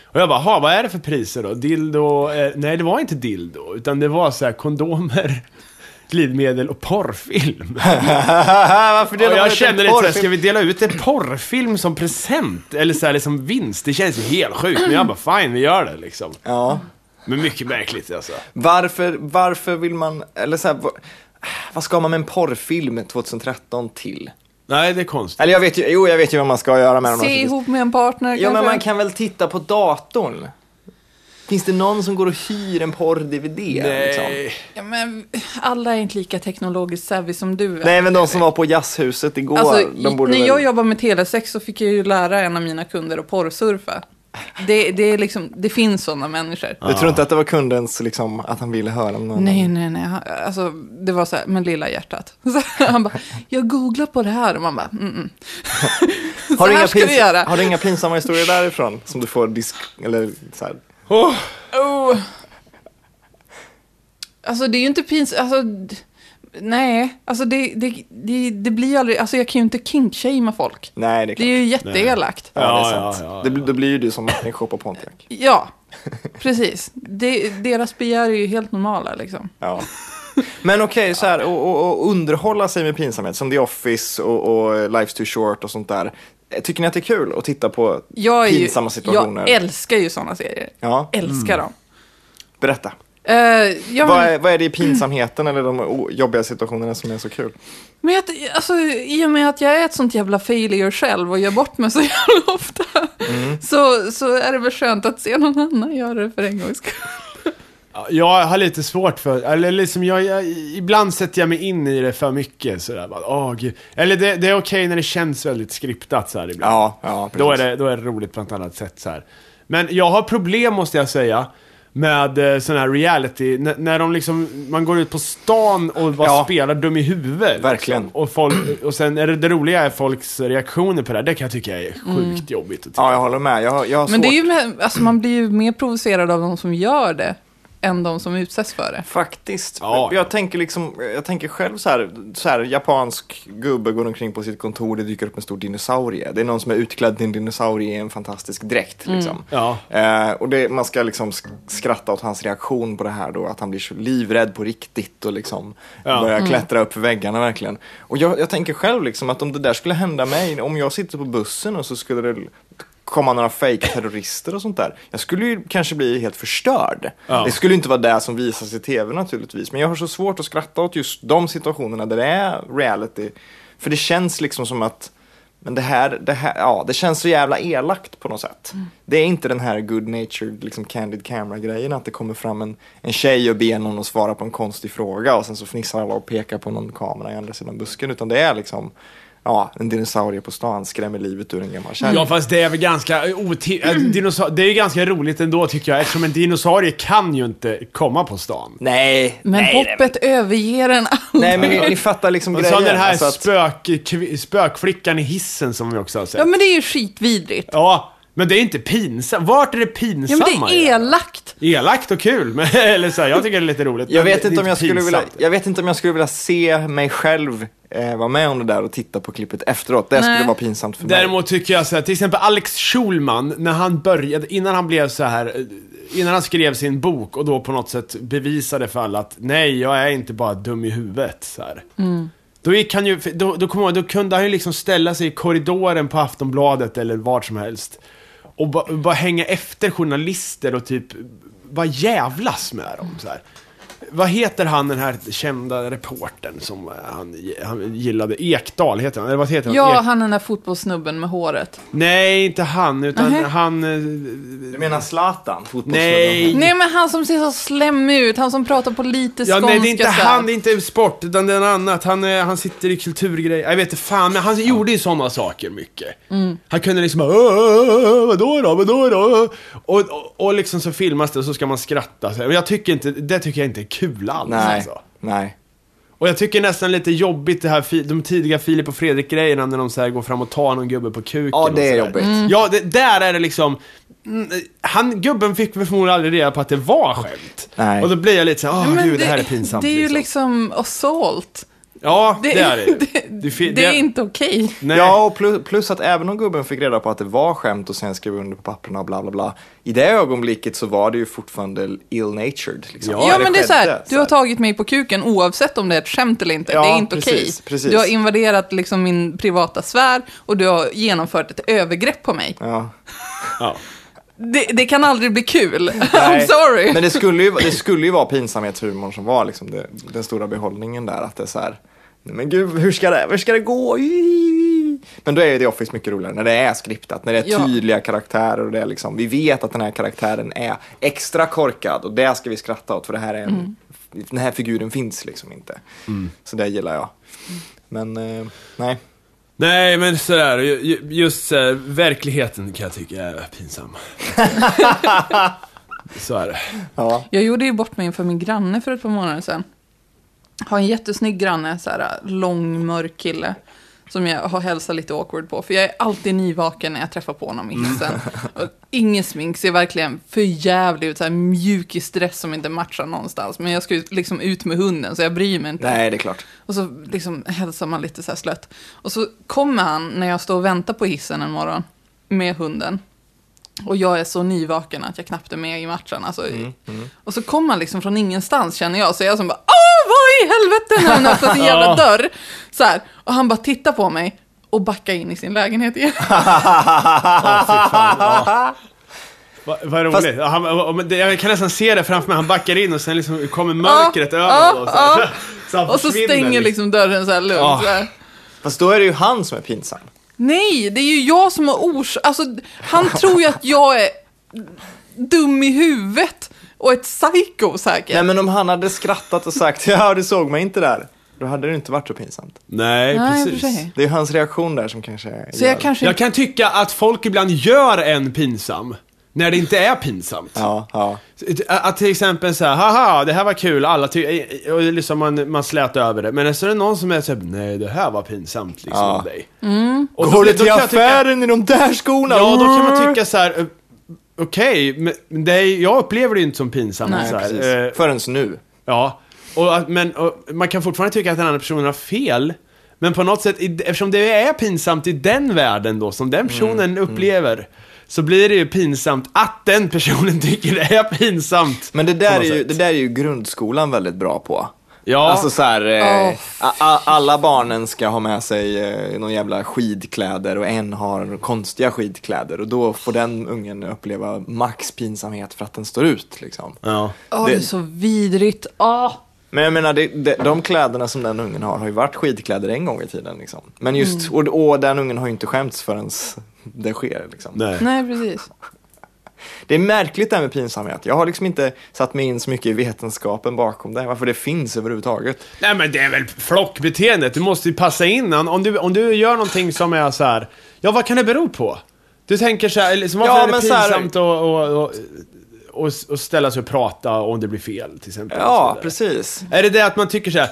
Och jag bara, "Ha, vad är det för priser då? Dildo? Eh, nej, det var inte dildo. Utan det var så här kondomer, glidmedel och porrfilm. Varför Och delar man jag ut en kände lite såhär, porrfilm? ska vi dela ut en porrfilm som present? Eller så här, liksom vinst? Det känns ju helt sjukt. Men jag bara, fine, vi gör det liksom. Ja. Men mycket märkligt alltså. Varför, varför vill man, eller så här, vad, vad ska man med en porrfilm 2013 till? Nej, det är konstigt. Eller jag vet ju, jo jag vet ju vad man ska göra med dem. Se ihop med en partner Ja kanske? men man kan väl titta på datorn? Finns det någon som går och hyr en porr-DVD? Liksom? Nej. Ja, men alla är inte lika teknologiskt savvy som du är. Nej men de som var på jazzhuset igår, Alltså, de borde när väl... jag jobbade med telesex så fick jag ju lära en av mina kunder att porrsurfa. Det, det, är liksom, det finns sådana människor. Du tror inte att det var kundens, liksom, att han ville höra om någon? Nej, nej, nej. Han- Alltså, det var så här, men lilla hjärtat. Så han bara, jag googlar på det här. Och man bara, mm, mm. Har så du, här inga ska pins- göra. har du inga pinsamma historier därifrån? Som du får disk... Eller så här. Oh. Oh. Alltså det är ju inte pinsamt. Alltså, nej, alltså det, det, det, det blir ju aldrig, alltså jag kan ju inte kinkshamea folk. Nej, det är Det är ju jätteelakt. Ja, Ja, det är ja, sant. ja, Det, blir- då blir ju du som Shop och Pontiac. Ja, precis. Det, deras begär är ju helt normala liksom. Ja. Men okej, så här, och, och, och underhålla sig med pinsamhet, som The Office och, och Life's Too Short och sånt där. Tycker ni att det är kul att titta på Jag, är ju, pinsamma situationer? jag älskar ju sådana serier. Ja, Älskar dem. berätta. Eh, ja, Vad är, vad är det i pinsamheten eller de jobbiga situationerna som är så kul? men jag, alltså, i och med att jag är ett sånt jävla failure själv och gör bort mig så jävla ofta. Mm. Så, så är det väl skönt att se någon annan göra det för en gångs skull. Ja, Jag har lite svårt för, eller liksom jag, jag ibland sätter jag mig in i det för mycket sådär bara, åh gud. Eller det, det är okej när det känns väldigt skriptat så här ibland. Ja, ja precis. Då är, det, då är det roligt på ett annat sätt så här. Men jag har problem måste jag säga med eh, sån här reality, N- när de liksom, man går ut på stan och bara Ja. spelar dum i huvudet. Verkligen. Liksom. Och, folk, och sen är det, det roliga är folks reaktioner på det här. Det kan jag tycka är sjukt jobbigt att titta Ja, jag håller med. Jag, jag har Men det är svårt- ju, alltså man blir ju mer provocerad av de som gör det än de som utsätts för det. Faktiskt. Ja. Jag tänker liksom, jag tänker själv så här, så här, japansk gubbe går omkring på sitt kontor, det dyker upp en stor dinosaurie. Det är någon som är utklädd till en dinosaurie i en fantastisk dräkt. Liksom. Ja. Eh, och det, man ska liksom sk- skratta åt hans reaktion på det här då, att han blir så livrädd på riktigt och liksom Ja. börjar klättra upp för väggarna verkligen. Och jag, jag tänker själv liksom att om det där skulle hända mig, om jag sitter på bussen och så skulle det komma några fake-terrorister och sånt där. Jag skulle ju kanske bli helt förstörd. Ja. Det skulle inte vara det som visas i tv naturligtvis. Men jag har så svårt att skratta åt just de situationerna där det är reality. För det känns liksom som att Men det här, det här, ja, det känns så jävla elakt på något sätt. Det är inte den här good natured, liksom candid camera-grejen, att det kommer fram en, en tjej och ber någon att svara på en konstig fråga och sen så fnissar alla och pekar på någon kamera i andra sidan busken, utan det är liksom, ja, en dinosaurie på stan skrämmer livet ur en gammal kärring. Ja fast det är väl ganska äh, dinosa- Det är ju ganska roligt ändå tycker jag eftersom en dinosaurie kan ju inte komma på stan. Nej, Men nej, nej, hoppet överger en aldrig. nej, men ni, ni fattar liksom Och grejen. så den här alltså att- spök, spökflickan i hissen som vi också har sett. Ja men det är ju skitvidrigt. Ja, men det är inte pinsamt. Vart är det Ja pinsamma? men det är elakt. Elakt och kul, men, eller så här, jag tycker det är lite roligt. Jag vet, det inte om jag, skulle vilja, jag vet inte om jag skulle vilja se mig själv eh, vara med om det där och titta på klippet efteråt. Det Nej. skulle vara pinsamt för mig. Däremot tycker jag så här, till exempel Alex Schulman, när han började, innan han blev så här, eh, innan han skrev sin bok och då på något sätt bevisade för alla att nej, jag är inte bara dum i huvudet. Så här. Då gick han ju, då, då, kom då kunde han ju liksom ställa sig i korridoren på Aftonbladet eller vart som helst. Och ba, bara hänga efter journalister och typ bara jävlas med dem. Så här. Vad heter han den här kända reportern som eh, han, han gillade? Ekdal heter han, eller vad heter han? Ja, Ek- han den där fotbollssnubben med håret. Nej, inte han, utan Nähä. han... eh, Du menar Zlatan? Nej. Nej men han som ser så slemmig ut, han som pratar på lite Ja, skånska nej, det är inte han, det är inte sport, utan det är något annat. Han, eh, han sitter i kulturgrejer. Jag vet inte fan, men han gjorde ju sådana saker mycket. Han kunde liksom bara, "Åh, vadå då, vadå då? Och, och, och liksom så filmas det och så ska man skratta. Men jag tycker inte, det tycker jag inte är kul alls Nej, alltså. nej. Och jag tycker nästan lite jobbigt det här, de tidiga Filip och Fredrik-grejerna när de så här går fram och tar någon gubbe på kuken. Ja, det är jobbigt. Ja, det, där är det liksom... mm, Han, gubben fick väl förmodligen aldrig reda på att det var skämt. Nej. Och då blir jag lite såhär, åh men gud, det, här är pinsamt. Det är ju liksom assault. Ja, det, Det, är det det, Det det är inte okej. Nej. Ja, och plus, plus att även om gubben fick reda på att det var skämt och sen skrev under på papperna och bla bla bla. I det ögonblicket så var det ju fortfarande ill-natured. Liksom. Ja, Ja, men det är så här, du har tagit mig på kuken oavsett om det är ett skämt eller inte. Ja, det är inte okej. precis. Du har invaderat liksom min privata sfär och du har genomfört ett övergrepp på mig. Ja. Ja. Det, det kan aldrig bli kul. I'm Nej, sorry. Men det skulle ju, det skulle ju vara pinsamhetshumorn som var liksom det, den stora behållningen där. Att det är så här, "Nej, men gud, hur ska det, hur ska det gå? Men då är ju The Office mycket roligare när det är skriptat, när det är Ja. tydliga karaktärer och det är liksom, vi vet att den här karaktären är extra korkad och det ska vi skratta åt för det här är en, Mm. den här figuren finns liksom inte. Så det gillar jag. Men eh, nej. Nej, men sådär, ju- ju- just så här, verkligheten kan jag tycka är pinsam. Så är det. Ja. Jag gjorde ju bort mig inför min granne för ett par månader sedan. Har en jättesnygg granne, så här lång, mörk kille. Som jag har hälsat lite awkward på. För jag är alltid nyvaken när jag träffar på honom i hissen. Och Ingen smink, ser verkligen för jävligt ut. Så här mjukisdress som inte matchar någonstans. Men jag ska ju liksom ut med hunden, så jag bryr mig inte. Nej, det är klart. Och så liksom hälsar man lite så här slött. Och så kommer han när jag står och väntar på hissen en morgon med hunden. Och jag är så nyvaken att jag knappt är med i matchen. Alltså, Och så kommer han liksom från ingenstans känner jag. Så jag som bara, åh vad i helvete när han öppnar sin jävla dörr. Så här. Och han bara tittar på mig och backar in i sin lägenhet igen. Ja. Va- Vad roligt. Fast- Han, jag kan nästan se det framför mig. Han backar in och sen liksom kommer mörkret över honom. Och, så, ja. så Och så stänger liksom dörren så här lugnt. Här. Fast då är det ju han som är pinsam. Nej, det är ju jag som har orsak... Alltså, han tror ju att jag är dum i huvudet och ett psycho säkert. Nej, men om han hade skrattat och sagt ja, du såg mig inte där. Då hade det inte varit så pinsamt. Nej, Nej, precis. Det är hans reaktion där som kanske Så gör- jag kanske... Jag kan tycka att folk ibland gör en pinsam. När det inte är pinsamt. Ja, ja. Att till exempel säga, haha, det här var kul, alla tycker, och liksom man, man slät över det. Men så är det någon som är såhär, nej det här var pinsamt liksom Ja. av dig. Och då- Går du till affären i de där skorna? Ja, då kan man tycka så här. eh, okej, men det är, jag upplever det inte som pinsamt. Nej, så här, Precis. eh, Förrän nu. Ja, och, men och, man kan fortfarande tycka att den andra personen har fel. Men på något sätt, eftersom det är pinsamt i den världen då, som den personen upplever, så blir det ju pinsamt att den personen tycker det är pinsamt. Men det där, är ju, det där är ju grundskolan väldigt bra på. Ja, Alltså så här, eh, a- alla barnen ska ha med sig eh, någon jävla skidkläder och en har konstiga skidkläder och då får den ungen uppleva max pinsamhet för att den står ut liksom. ja. Åh, det det- är så vidrigt. Åh. Men jag menar, det, det, de kläderna som den ungen har har ju varit skitkläder en gång i tiden. Liksom. Men just, Mm. och, och den ungen har ju inte skämts förrän det sker. Liksom. Nej. Nej, precis. Det är märkligt det här med pinsamhet. Jag har liksom inte satt mig in så mycket i vetenskapen bakom det, varför det finns överhuvudtaget. Nej men det är väl flockbeteendet, du måste ju passa in. Om du, om du gör någonting som är så här. ja vad kan det bero på? Du tänker så här, liksom, varför Ja, är det här- pinsamt att och, och, och, och ställa sig och prata om det blir fel till exempel? Ja, precis. Är det det att man tycker så här.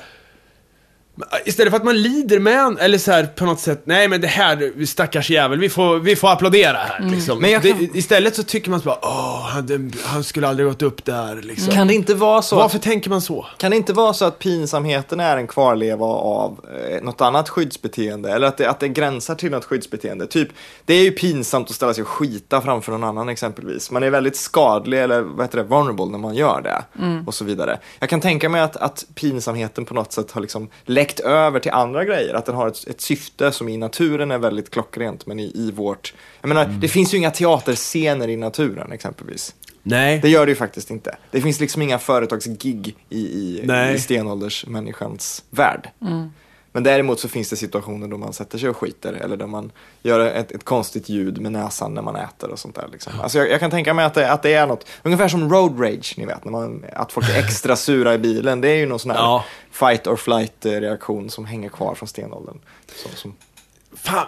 Istället för att man lider med en, eller så här på något sätt, nej men det här, stackars jävel, vi får, vi får applådera här liksom. Men kan- det, istället så tycker man så bara, åh, han, han skulle aldrig gått upp där liksom. Kan det inte vara så att Varför tänker man så? Kan det inte vara så att pinsamheten är en kvarleva av eh, något annat skyddsbeteende? Eller att det, att det gränsar till något skyddsbeteende? Typ, det är ju pinsamt att ställa sig och skita framför någon annan exempelvis. Man är väldigt skadlig eller vad heter det, vulnerable när man gör det. Och så vidare. Jag kan tänka mig att, att pinsamheten på något sätt har liksom läckt över till andra grejer. Att den har ett, ett syfte som i naturen är väldigt klockrent men i, i vårt... Jag menar, det finns ju inga teaterscener i naturen exempelvis. Nej. Det gör det ju faktiskt inte. Det finns liksom inga företagsgig i, i, Nej. i stenåldersmänniskans värld. Men däremot så finns det situationer då man sätter sig och skiter eller där man gör ett, ett konstigt ljud med näsan när man äter och sånt där. Liksom. Alltså jag, jag kan tänka mig att det, att det är något, ungefär som road rage, ni vet, när man, att folk är extra sura i bilen. Det är ju någon sån här Ja. fight or flight eh, reaktion som hänger kvar från stenåldern. Som, som, Fan.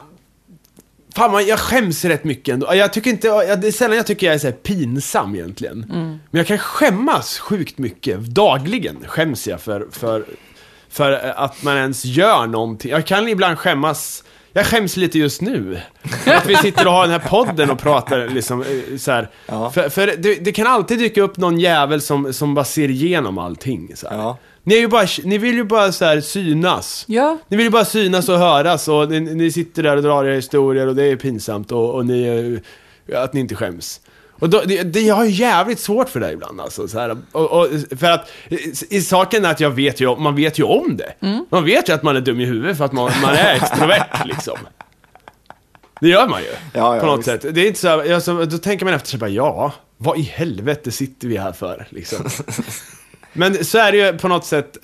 Fan man, jag skäms rätt mycket ändå. Jag tycker inte, jag, det är sällan jag tycker jag är så här pinsam egentligen. Men jag kan skämmas sjukt mycket. Dagligen skäms jag för, för, för att man ens gör någonting. Jag kan ibland skämmas, jag skäms lite just nu. Att vi sitter och har den här podden och pratar liksom eh, så här. Ja. För, för det, det kan alltid dyka upp någon jävel som, som bara ser igenom allting. Så här. Ja. Ni, är ju bara, ni vill ju bara så här synas. Ja, Ni vill ju bara synas och höras och ni, ni sitter där och drar era historier och det är pinsamt och, och ni, eh, att ni inte skäms. Och då, det, det, jag har jävligt svårt för det ibland alltså. Så här, och, och, för att i, saken är att jag vet ju, man vet ju om det. Man vet ju att man är dum i huvudet för att man, man är extrovert liksom. Det gör man ju. Ja, ja, på något visst. sätt. Det är inte så här, alltså, då tänker man efter sig bara, ja, vad i helvete sitter vi här för liksom. Men så är det ju på något sätt,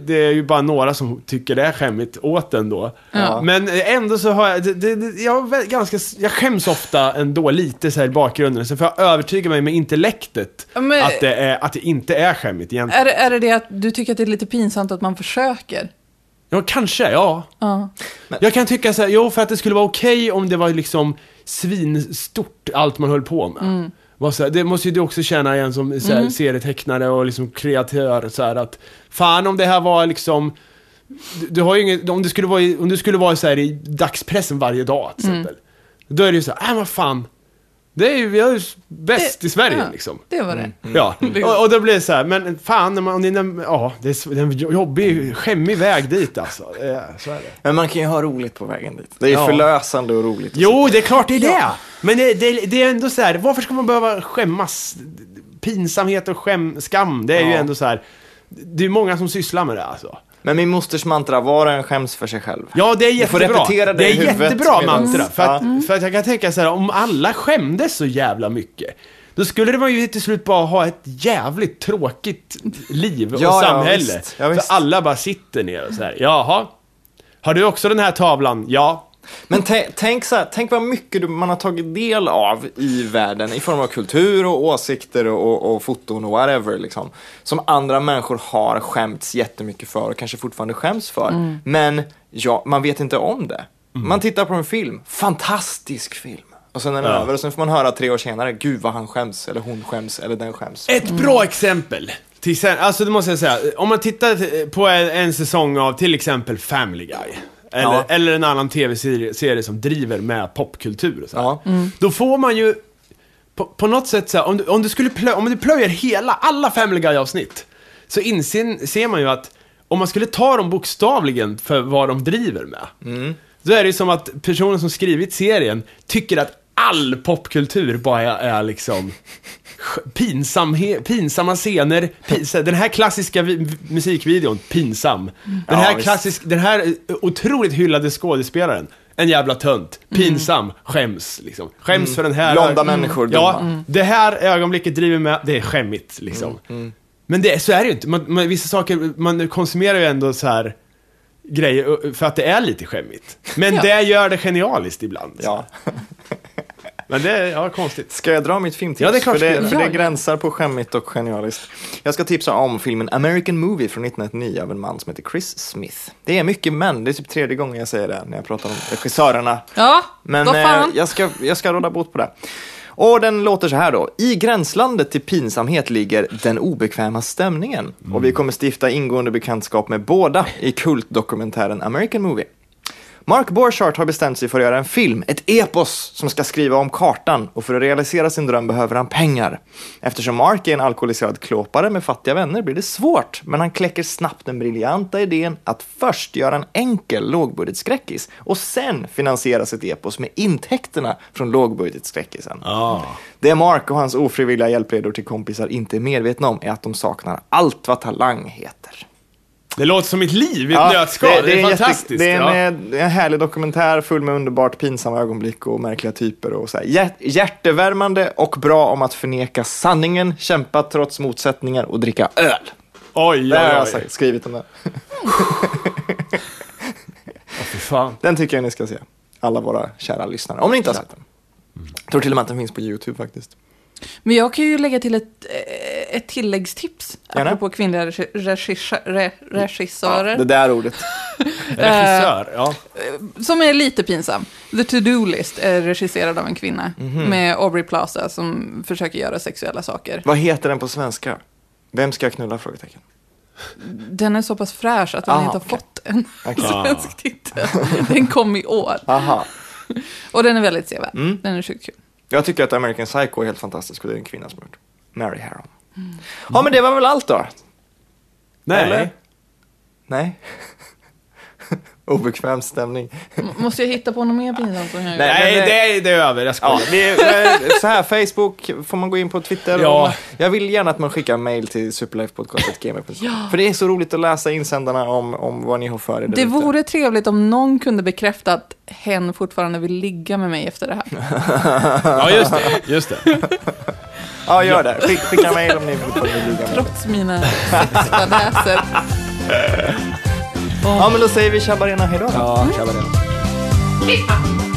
det är ju bara några som tycker det är skämmigt åt den då. Ja. Men ändå så har jag, det, det, jag, ganska, jag skäms ofta ändå lite så här i bakgrunden. Så får jag övertyga mig med intellektet men- att, det är, att det inte är skämmigt egentligen. är, det- är det det att du tycker att det är lite pinsamt att man försöker? Ja, kanske, ja. Ja. Jag kan tycka så här, jo för att det skulle vara okej om det var liksom svinstort allt man höll på med. Så här, det måste ju du också känna igen som så här, serietecknare och liksom kreatör så här att fan om det här var liksom du, du har inget, om det skulle vara, i- om du skulle vara så i dagspressen varje dag till exempel. Då är det ju så här, äh vad fan. Det är ju, vi är ju bäst Det- i Sverige ja. liksom. Det var det. Ja, och, och då blir det så här, men fan, när man, om det är- ja, det är en jobbig, skämmig väg dit alltså. Så är det. men man kan ju ha roligt på vägen dit. Det är ju Ja. förlösande och roligt. Jo, det är klart det är det. Men det, det, det är ändå så här, varför ska man behöva skämmas? Pinsamhet och skäm, skam, det är ju Ja. ändå så här. Det är många som sysslar med det alltså. Men min mosters mantra, var och en skäms för sig själv. Ja, det är Du får jättebra. repetera det det är i huvudet jättebra medan- mantra. För att, Ja. för att jag kan tänka så här, om alla skämdes så jävla mycket. Då skulle det man ju till slut bara ha ett jävligt tråkigt liv och Ja, ja, samhälle. visst. Ja, visst. för alla bara sitter ner och så här, jaha. Har du också den här tavlan? Ja. Men tä- tänk, så här, tänk vad mycket man har tagit del av i världen i form av kultur och åsikter och, och, foton och whatever. Liksom, som andra människor har skämts jättemycket för och kanske fortfarande skäms för. Men ja, man vet inte om det. Man tittar på en film, fantastisk film. Och sen är den Ja. över och sen får man höra tre år senare, gud vad han skäms, eller hon skäms, eller den skäms. Ett bra exempel. Till, alltså det måste jag säga, om man tittar på en, en säsong av till exempel Family Guy. Eller, Ja. eller en annan tv-serie serie som driver med popkultur så här. Ja. Då får man ju på, på något sätt så här, om du, om du skulle plö, om du plöjer hela, alla Family Guy-avsnitt. Så inser ser man ju att om man skulle ta dem bokstavligen för vad de driver med. Då är det ju som att personen som skrivit serien tycker att all popkultur bara är, är liksom pinsamma scener, pins, den här klassiska vi, musikvideon, pinsam. Den Ja, här visst. klassisk, den här eh, otroligt hyllade skådespelaren, en jävla tönt, pinsam, skäms liksom. Skäms för den här... Blonda människor, Ja, dumma. det här ögonblicket driver med, det är skämmigt liksom. Men det, så är det ju inte. Man, man, vissa saker, man konsumerar ju ändå så här grejer uh, för att det är lite skämmigt. Men Ja. det gör det genialiskt ibland. Ja. Men det är, ja, konstigt. Ska jag dra mitt filmtips? Ja, det är klart för det, för det gränsar på skämmigt och genialiskt. Jag ska tipsa om filmen American Movie från 1999 av en man som heter Chris Smith. Det är mycket män, det är typ tredje gången jag säger det när jag pratar om regissörerna. Ja, Men vad fan. eh, jag, ska, jag ska råda bot på det. Och den låter så här då. I gränslandet till pinsamhet ligger den obekväma stämningen. Och vi kommer stifta ingående bekantskap med båda i kultdokumentären American Movie. Mark Borchardt har bestämt sig för att göra en film, ett epos, som ska skriva om kartan och för att realisera sin dröm behöver han pengar. Eftersom Mark är en alkoholiserad klåpare med fattiga vänner blir det svårt, men han kläcker snabbt den briljanta idén att först göra en enkel lågbudgetskräckis och sen finansiera sitt epos med intäkterna från lågbudgetskräckisen. Ja. Det Mark och hans ofrivilliga hjälpredor till kompisar inte är medvetna om är att de saknar allt vad talang heter. Det låter som mitt liv i ett nötskal. Det, är, jätte- fantastiskt. det är ja. en, eh, en härlig dokumentär full med underbart pinsamma ögonblick och märkliga typer. Och så här. Hjärt, hjärtevärmande och bra om att förneka sanningen, kämpa trots motsättningar och dricka öl. Oj, Det har oj, jag oj. sagt, skrivit om det. Fy fan. Den tycker jag ni ska se, alla våra kära lyssnare, om ni inte har sett den. Jag tror till och med att den finns på YouTube faktiskt. Men jag kan ju lägga till ett, eh, ett tilläggstips. Gärna. Apropå kvinnliga regi- regissö- re- regissörer. det där ordet. Regissör, ja. Som är lite pinsam. The To-Do List är regisserad av en kvinna. Mhm. Med Aubrey Plaza som försöker göra sexuella saker. Vad heter den på svenska? Vem ska jag knulla? Frågetecken. Den är så pass fräsch att den Aha, inte har okej. fått en Okej. svensk titel. Den kom i år. Aha. Och den är väldigt sevärd. Mm. Den är sjukt kul. Jag tycker att American Psycho är helt fantastisk och det är en kvinna som har gjort. Mary Harron. Ja, men det var väl allt då? Nej. Eller? Nej. Obekväm stämning. M- Måste jag hitta på något mer pinsamt som jag Nej. Nej, men det- det, är, det är över. Jag skojar. Ja, eh, så här, Facebook får man gå in på Twitter. Ja. Och jag vill gärna att man skickar mail till superlifepodcast.gmail.com. För det är så roligt att läsa insändarna om, om vad ni har för er Det ute. vore trevligt om någon kunde bekräfta att hen fortfarande vill ligga med mig efter det här. Ja, just det. Just det. Ja, gör det. Skick, skicka mail om ni vill ligga med. Trots mina sexfadäser. Ja, men då säger vi tjabbarena hejdå. Ja, tjabba det. Fy fan.